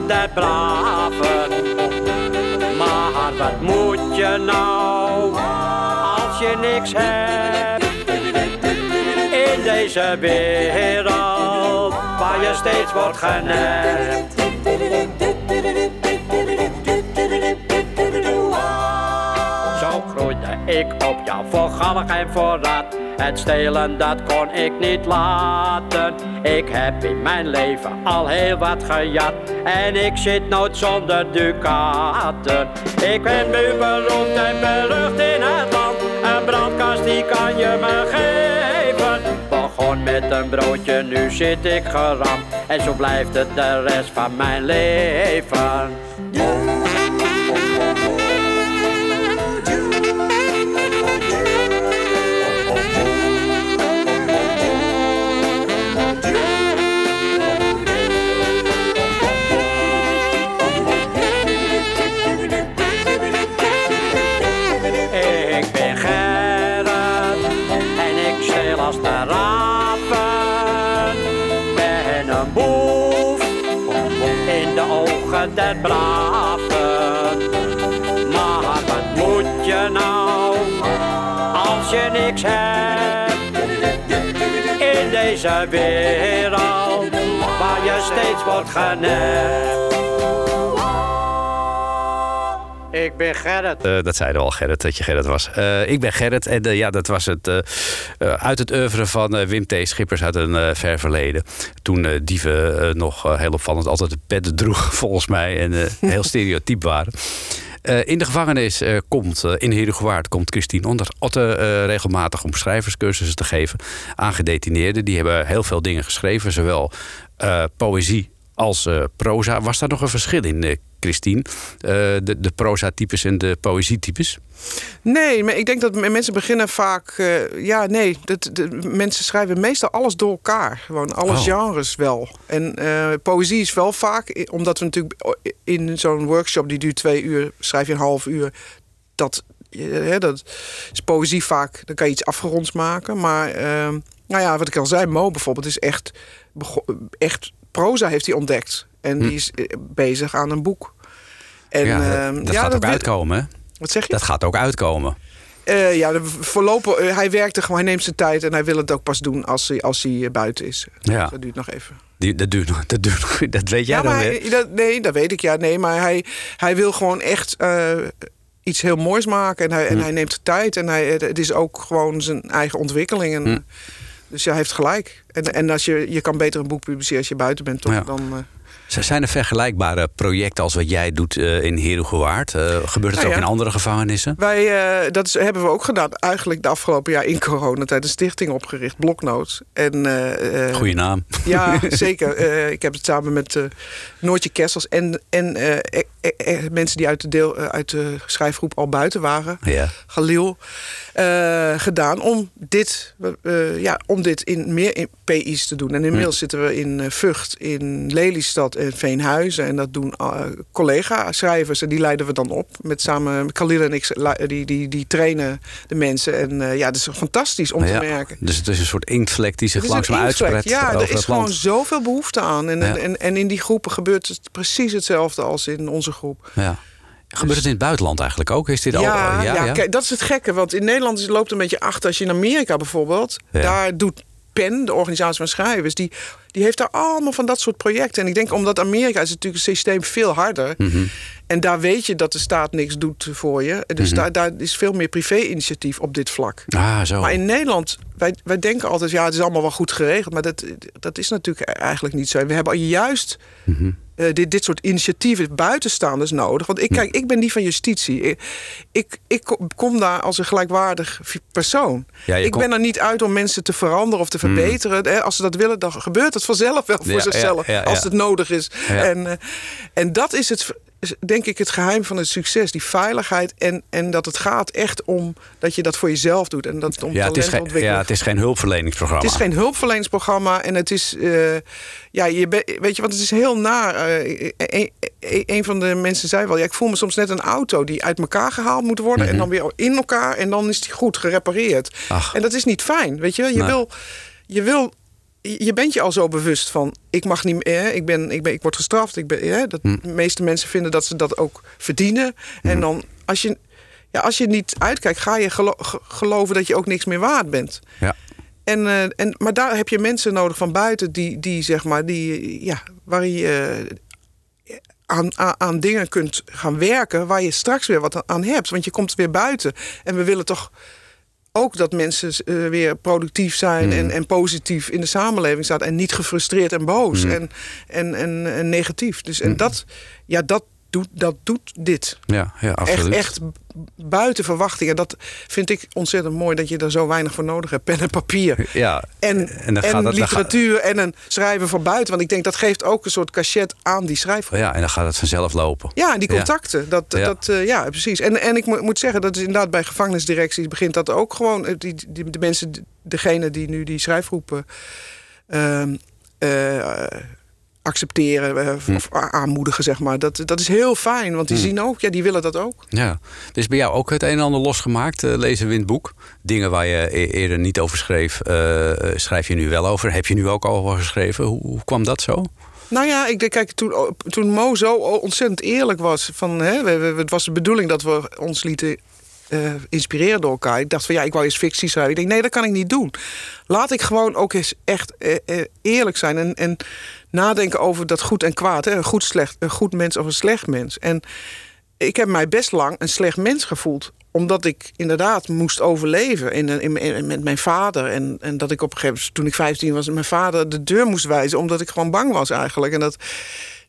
De braven. Maar wat moet je nou als je niks hebt? In deze wereld waar je steeds wordt genept. Zo groeide ik op, ja, voor gallig en voor rat. Het stelen, dat kon ik niet laten. Ik heb in mijn leven al heel wat gejat. En ik zit nooit zonder ducaten. Ik ben nu beroemd en berucht in het land. Een brandkast, die kan je me geven. Begon met een broodje, nu zit ik geramd. En zo blijft het de rest van mijn leven. Deze wereld waar je steeds wordt genept. Ik ben Gerrit. Eh, dat zeiden al, Gerrit, dat je Gerrit was. Eh, ik ben Gerrit en eh, ja, dat was het uit het oeuvre van Wim T. Schippers uit een ver verleden. Toen dieven nog heel opvallend altijd de pet droeg, volgens mij. En heel stereotyp waren. Eh, in de gevangenis eh, komt, eh, in Heerhugowaard komt Christine onder Otte regelmatig om schrijverscursussen te geven aan gedetineerden. Die hebben heel veel dingen geschreven, zowel poëzie als proza. Was daar nog een verschil in, Christine? Eh, de, de proza-types en de poëzie-types? Nee, maar ik denk dat mensen beginnen vaak... eh, ja, nee, dat, de, mensen schrijven meestal alles door elkaar. Gewoon alle Oh. genres wel. En eh, poëzie is wel vaak... omdat we natuurlijk in zo'n workshop... die duurt twee uur, schrijf je een half uur... dat, hè, dat is poëzie vaak... dan kan je iets afgeronds maken. Maar ehm, nou ja, wat ik al zei, Mo bijvoorbeeld... is echt, echt proza heeft hij ontdekt. En die is eh, bezig aan een boek. En, Hm. ja, ehm, dat, dat ja, gaat ook uitkomen? Wat zeg je? Dat gaat ook uitkomen. Eh, ja, voorlopig, eh, hij werkt er gewoon, hij neemt zijn tijd en hij wil het ook pas doen als hij, als hij buiten is. Ja. Dat duurt nog even. Die, dat, duurt, nog- dat, duurt, nog- dat weet jij ja, dan maar weer. hij- dat, nee, dat weet ik. Ja, nee, maar hij, hij wil gewoon echt iets heel moois maken en hij, Hm. en hij neemt de tijd en hij, het is ook gewoon zijn eigen ontwikkeling. Hm. En, Dus ja, hij heeft gelijk. En, en als je, je kan beter een boek publiceren als je buiten bent, toch? Ja. Dan, Zijn er vergelijkbare projecten als wat jij doet eh, in Herugewaard? Eh gebeurt het Nou ook in andere gevangenissen? Wij, eh, dat is, hebben we ook gedaan. Eigenlijk de afgelopen jaar in coronatijd een stichting opgericht, Bloknoot. En, Goeie naam. Ja, zeker. Ik heb het samen met Noortje Kessels en, en eh, eh, eh, mensen die uit de, deel, uit de schrijfgroep al buiten waren. Ja. Galil, gedaan om dit, ja, om dit in meer in PI's te doen. En inmiddels zitten we in Vught, in Lelystad en Veenhuizen. En dat doen eh, collega-schrijvers en die leiden we dan op. Met samen, Khalil en ik, die, die, die trainen de mensen. En eh, ja, dat is fantastisch om Ja. te merken. Dus het is een soort inktvlek die zich Het langzaam uitspreidt Ja, er is het gewoon zoveel behoefte aan. En, Ja. en, en in die groepen gebeurt het precies hetzelfde als in onze groep. Ja. Gebeurt het in het buitenland eigenlijk ook? Is dit al, Ja, ja, ja, ja? Kijk, dat is het gekke. Want in Nederland is- loopt een beetje achter. Als je in Amerika bijvoorbeeld, Ja. daar doet PEN, de organisatie van schrijvers, die, die heeft daar allemaal van dat soort projecten. En ik denk, omdat Amerika is natuurlijk het systeem veel harder. Mhm. En daar weet je dat de staat niks doet voor je. Dus Mhm. daar, daar is veel meer privé-initiatief op dit vlak. Ah, zo. Maar in Nederland, wij, wij denken altijd, ja, het is allemaal wel goed geregeld. Maar dat, dat is natuurlijk eigenlijk niet zo. We hebben juist Mhm. eh, dit, dit soort initiatieven buitenstaanders nodig. Want ik, kijk, ik ben niet van justitie. Ik, ik, ik kom- daar als een gelijkwaardig persoon. Ja, ik kom- ben er niet uit om mensen te veranderen of te verbeteren. Als ze dat willen, dan gebeurt het vanzelf wel voor Ja, zichzelf. ja. Als het nodig is. En, eh, en dat is het, denk ik, het geheim van het succes. Die veiligheid. En, en dat het gaat echt om dat je dat voor jezelf doet. En dat het om ja, het is geen, ja, het is geen hulpverleningsprogramma. Het is geen hulpverleningsprogramma en het is, eh, ja, je be- weet je, want het is heel naar. eh, een, een- een van de mensen zei wel, ja, ik voel me soms net een auto die uit elkaar gehaald moet worden en dan weer in elkaar en dan is die goed gerepareerd. Mhm. Ach. En dat is niet fijn, weet je. Je wil, je wil. Je bent je al zo bewust van, ik mag niet meer, ik, ben, ik, ben, ik word gestraft. Ik ben, hè, dat, Hm. De meeste mensen vinden dat ze dat ook verdienen. En dan, als je, ja, als je niet uitkijkt, ga je gelo- ge- geloven dat je ook niks meer waard bent. Ja. En, eh, en, maar daar heb je mensen nodig van buiten die, die zeg maar, die, ja, waar je eh, aan, aan, aan dingen kunt gaan werken waar je straks weer wat aan hebt. Want je komt weer buiten. En we willen toch ook dat mensen eh, weer productief zijn en, en positief in de samenleving staan. En niet gefrustreerd en boos en, en, en, en negatief. Dus en dat, ja, dat, doet, dat doet dit. Ja, ja, Echt, absoluut. echt buiten verwachtingen. Dat vind ik ontzettend mooi dat je er zo weinig voor nodig hebt. Pen en papier. Ja, En, en en, gaat het- literatuur en een schrijver van buiten. Want ik denk dat geeft ook een soort cachet aan die schrijver. ja, en dan gaat het vanzelf lopen. Ja, die contacten. Dat, Ja. Dat, eh, ja, precies. En, en ik mo- moet zeggen, dat is inderdaad bij gevangenisdirecties begint dat ook gewoon. eh, Die, die, de mensen, degene die nu die schrijfgroepen ehm, eh, accepteren eh, Hm. of a- aanmoedigen, zeg maar. Dat, dat is heel fijn, want die Hm. zien ook, ja, die willen dat ook. Ja. Is bij jou ook het een en ander losgemaakt, eh, lezen we in het boek. Dingen waar je e- eerder niet over schreef, eh, schrijf je nu wel over. Heb je nu ook al over geschreven? Hoe, hoe kwam dat zo? Nou ja, ik denk, kijk, toen, toen Mo zo ontzettend eerlijk was... Van, hè, we, we- het was de bedoeling dat we ons lieten eh, inspireren door elkaar. Ik dacht van, ja, ik wou eens fictie schrijven. Ik denk, nee, dat kan ik niet doen. Laat ik gewoon ook eens echt eerlijk zijn... En, en nadenken over dat goed en kwaad. Hè? Een, goed, slecht, een goed mens of een slecht mens. En ik heb mij best lang een slecht mens gevoeld omdat ik inderdaad moest overleven in, in, met mijn vader. En, en dat ik op een gegeven moment, toen ik 15 was, mijn vader de deur moest wijzen. Omdat ik gewoon bang was eigenlijk. En dat,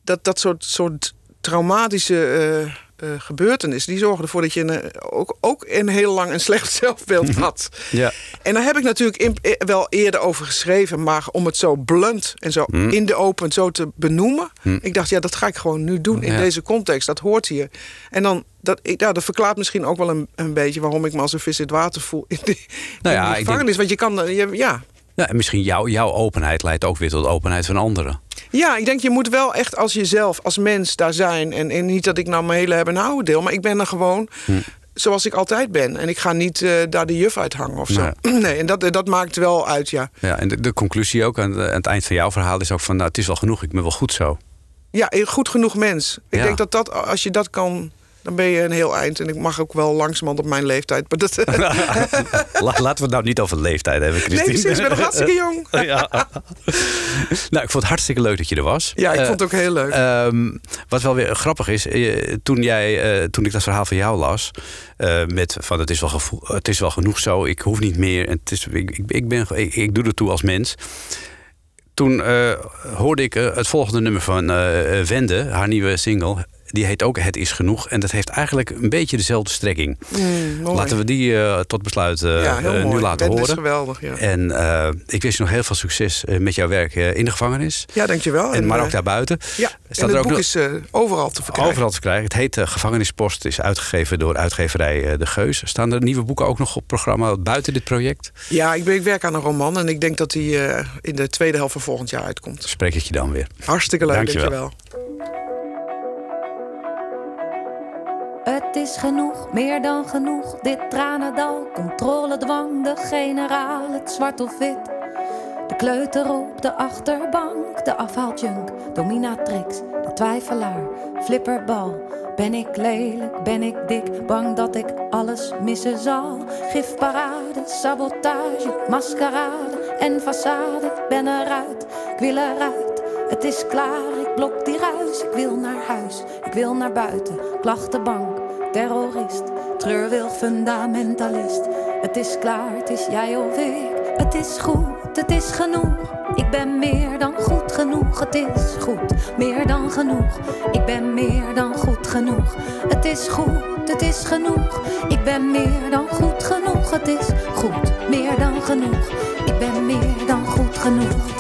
dat, dat soort, soort traumatische eh, eh, gebeurtenissen... die zorgen ervoor dat je een, ook, ook een heel lang een slecht zelfbeeld had. Ja. En daar heb ik natuurlijk in- eh, wel eerder over geschreven... maar om het zo blunt en zo Hm. in de open zo te benoemen... ik dacht, ja, dat ga ik gewoon nu doen in Ja. deze context. Dat hoort hier. En dan, dat, ik, ja, dat verklaart misschien ook wel een, een beetje... waarom ik me als een vis in het water voel in die, Nou in ja, die ik gevangenis. Want je kan, eh, je, ja... Ja, en misschien jouw jouw openheid leidt ook weer tot openheid van anderen. Ja, ik denk je moet wel echt als jezelf, als mens daar zijn. En, en niet dat ik nou mijn hele hebben en houden deel, maar ik ben er gewoon Hm. zoals ik altijd ben. En ik ga niet eh, daar de juf uit hangen of zo. Nee, en dat, dat maakt wel uit, ja. Ja, en de, de conclusie ook aan, de- aan het eind van jouw verhaal is ook van... nou, het is wel genoeg, ik ben wel goed zo. Ja, een goed genoeg mens. Ik Ja. denk dat, dat als je dat kan, dan ben je een heel eind. En ik mag ook wel langzamerhand op mijn leeftijd. Maar dat, La- laten we het nou niet over leeftijd hebben, nee, Christine. precies, ik ben nog hartstikke jong. ja. nou, ik vond het hartstikke leuk dat je er was. Ja, ik Eh, vond het ook heel leuk. Ehm, wat wel weer grappig is, eh, toen, jij, eh, toen ik dat verhaal van jou las, met van het is, wel gevoel, het is wel genoeg zo, ik hoef niet meer, en het is, ik, ik, ik, ben, ik, ik doe er toe als mens. Toen hoorde ik het volgende nummer van eh, Wende, haar nieuwe single. Die heet ook Het is genoeg. En dat heeft eigenlijk een beetje dezelfde strekking. Mm. Laten we die eh, tot besluit eh, ja, mooi. nu laten Wende is horen. geweldig, ja. En ik wens je nog heel veel succes met jouw werk in de gevangenis. Ja, dankjewel. En, maar ook daarbuiten. Ja, Staat en er het ook boek nog- is overal te verkrijgen. Overal te verkrijgen. Het heet Gevangenispost. is uitgegeven door uitgeverij De Geus. Staan er nieuwe boeken ook nog op programma buiten dit project? Ja, ik, ben, ik werk aan een roman en ik denk dat die in de tweede helft van volgend jaar uitkomt. Spreek ik je dan weer. Hartstikke leuk, Dankjewel. dankjewel. Het is genoeg, meer dan genoeg, dit tranendal. Controledwang, de generaal, het zwart of wit. De kleuter op de achterbank, de afhaaljunk, dominatrix, de twijfelaar, flipperbal. Ben ik lelijk, ben ik dik, bang dat ik alles missen zal. Gifparade, sabotage, maskerade, en façade. Ben eruit, ik wil eruit. Het is klaar, blok die ruis. Ik wil naar huis, ik wil naar buiten. Klachtenbank, terrorist, treurwilg, fundamentalist. Het is klaar, het is jij of ik. Het is goed, het is genoeg. Ik ben meer dan goed genoeg. Het is goed, meer dan genoeg. Ik ben meer dan goed genoeg. Het is goed, het is genoeg. Ik ben meer dan goed genoeg. Het is goed, meer dan genoeg. Ik ben meer dan goed genoeg.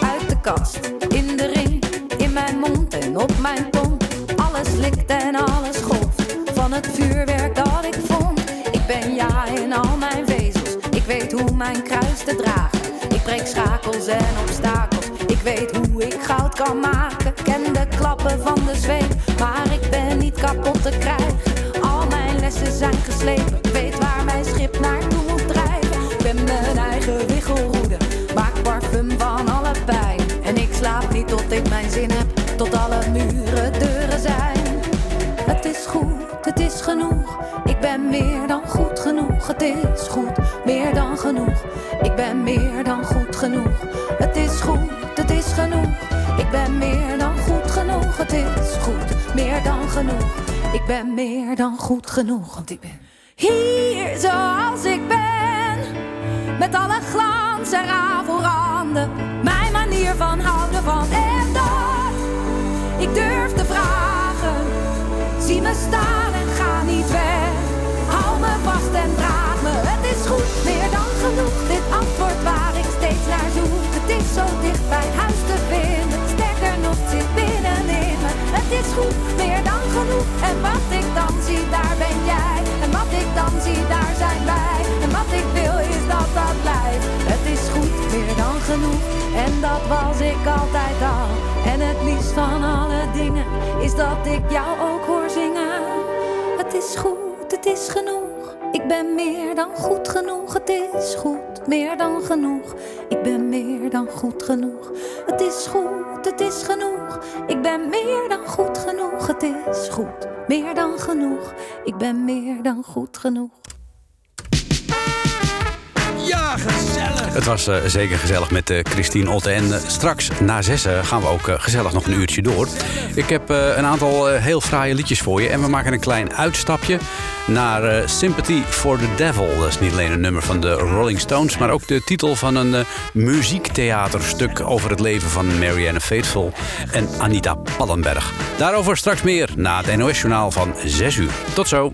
Uit de kast, op mijn tong. Alles likt en alles golft van het vuurwerk dat ik vond. Ik ben ja in al mijn vezels. Ik weet hoe mijn kruis te dragen. Ik breek schakels en obstakels. Ik weet hoe ik goud kan maken. Ken de klappen van de zweep, maar ik ben niet kapot te krijgen. Al mijn lessen zijn geslepen. Ik weet waar mijn schip naartoe moet drijven. Ik ben mijn eigen wichelroede. Maak parfum van alle pijn. En ik slaap niet tot ik mijn zin. Het is goed, meer dan genoeg. Ik ben meer dan goed genoeg. Het is goed, het is genoeg. Ik ben meer dan goed genoeg. Het is goed, meer dan genoeg. Ik ben meer dan goed genoeg. Want ik ben hier zoals ik ben. Met alle glans eraan voorhanden. Mijn manier van houden van en dat. Ik durf te vragen. Zie me staan en ga niet weg. Hou me vast en draag is goed, meer dan genoeg. Dit antwoord waar ik steeds naar zoek. Het is zo dicht bij huis te vinden. Sterker nog, zit binnenin me. Het is goed, meer dan genoeg. En wat ik dan zie, daar ben jij. En wat ik dan zie, daar zijn wij. En wat ik wil is dat dat blijft. Het is goed, meer dan genoeg. En dat was ik altijd al. En het liefst van alle dingen is dat ik jou ook hoor zingen. Het is goed, het is genoeg. Ik ben meer dan goed genoeg. Het is goed, meer dan genoeg. Ik ben meer dan goed genoeg. Het is goed, het is genoeg. Ik ben meer dan goed genoeg. Het is goed, meer dan genoeg. Ik ben meer dan goed genoeg. Gezellig. Het was eh, zeker gezellig met eh, Christine Otte. En eh, straks na zessen gaan we ook gezellig nog een uurtje door. Ik heb een aantal heel fraaie liedjes voor je. En we maken een klein uitstapje naar Sympathy for the Devil. Dat is niet alleen een nummer van de Rolling Stones... maar ook de titel van een muziektheaterstuk... over het leven van Marianne Faithfull en Anita Pallenberg. Daarover straks meer na het NOS-journaal van 6 uur. Tot zo.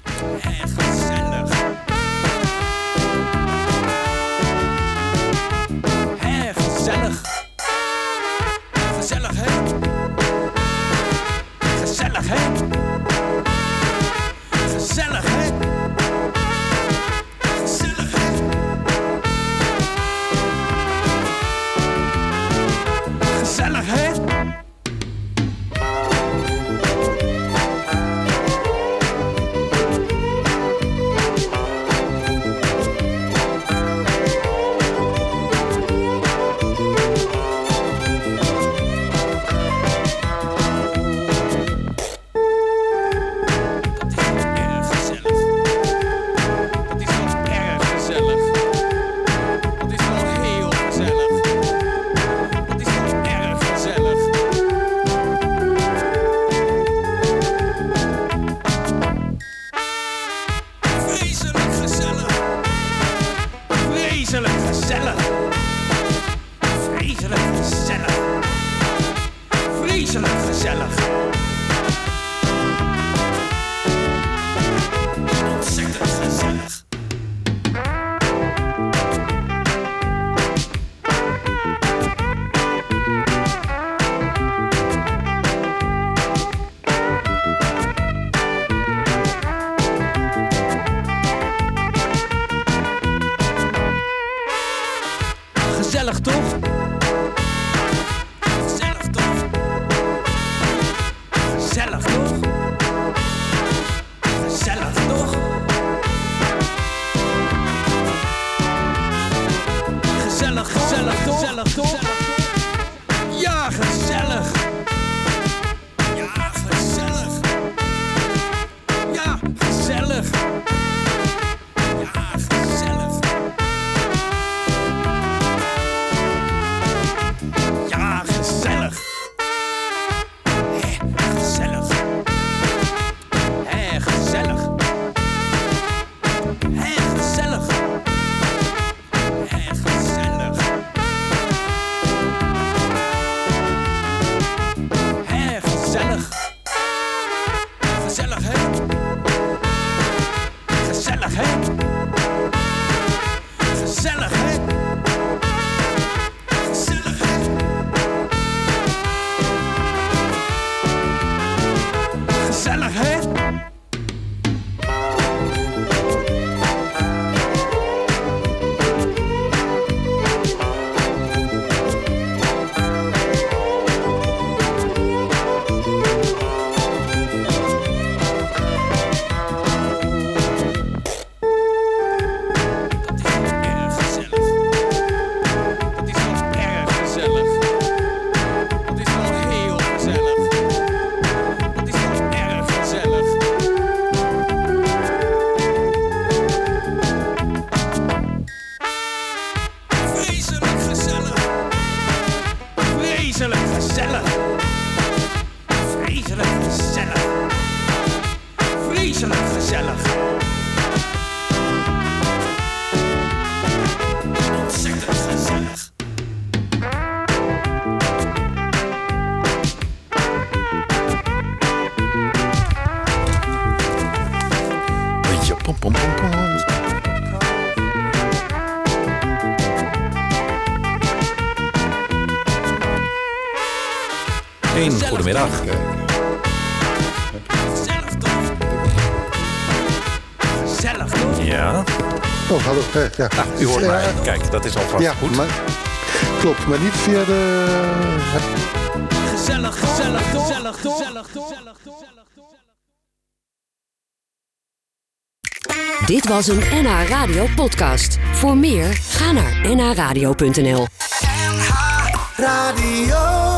Gezellig toch? Gezellig toch? Ja. Oh, hallo. eh, ja. Ah, u hoort Ja, mij. Kijk, dat is alvast Ja, goed. maar, klopt, maar niet via de... Gezellig, gezellig, gezellig, toch? Gezellig, toch? Dit was een NH Radio podcast. Voor meer, ga naar nhradio.nl. Radio.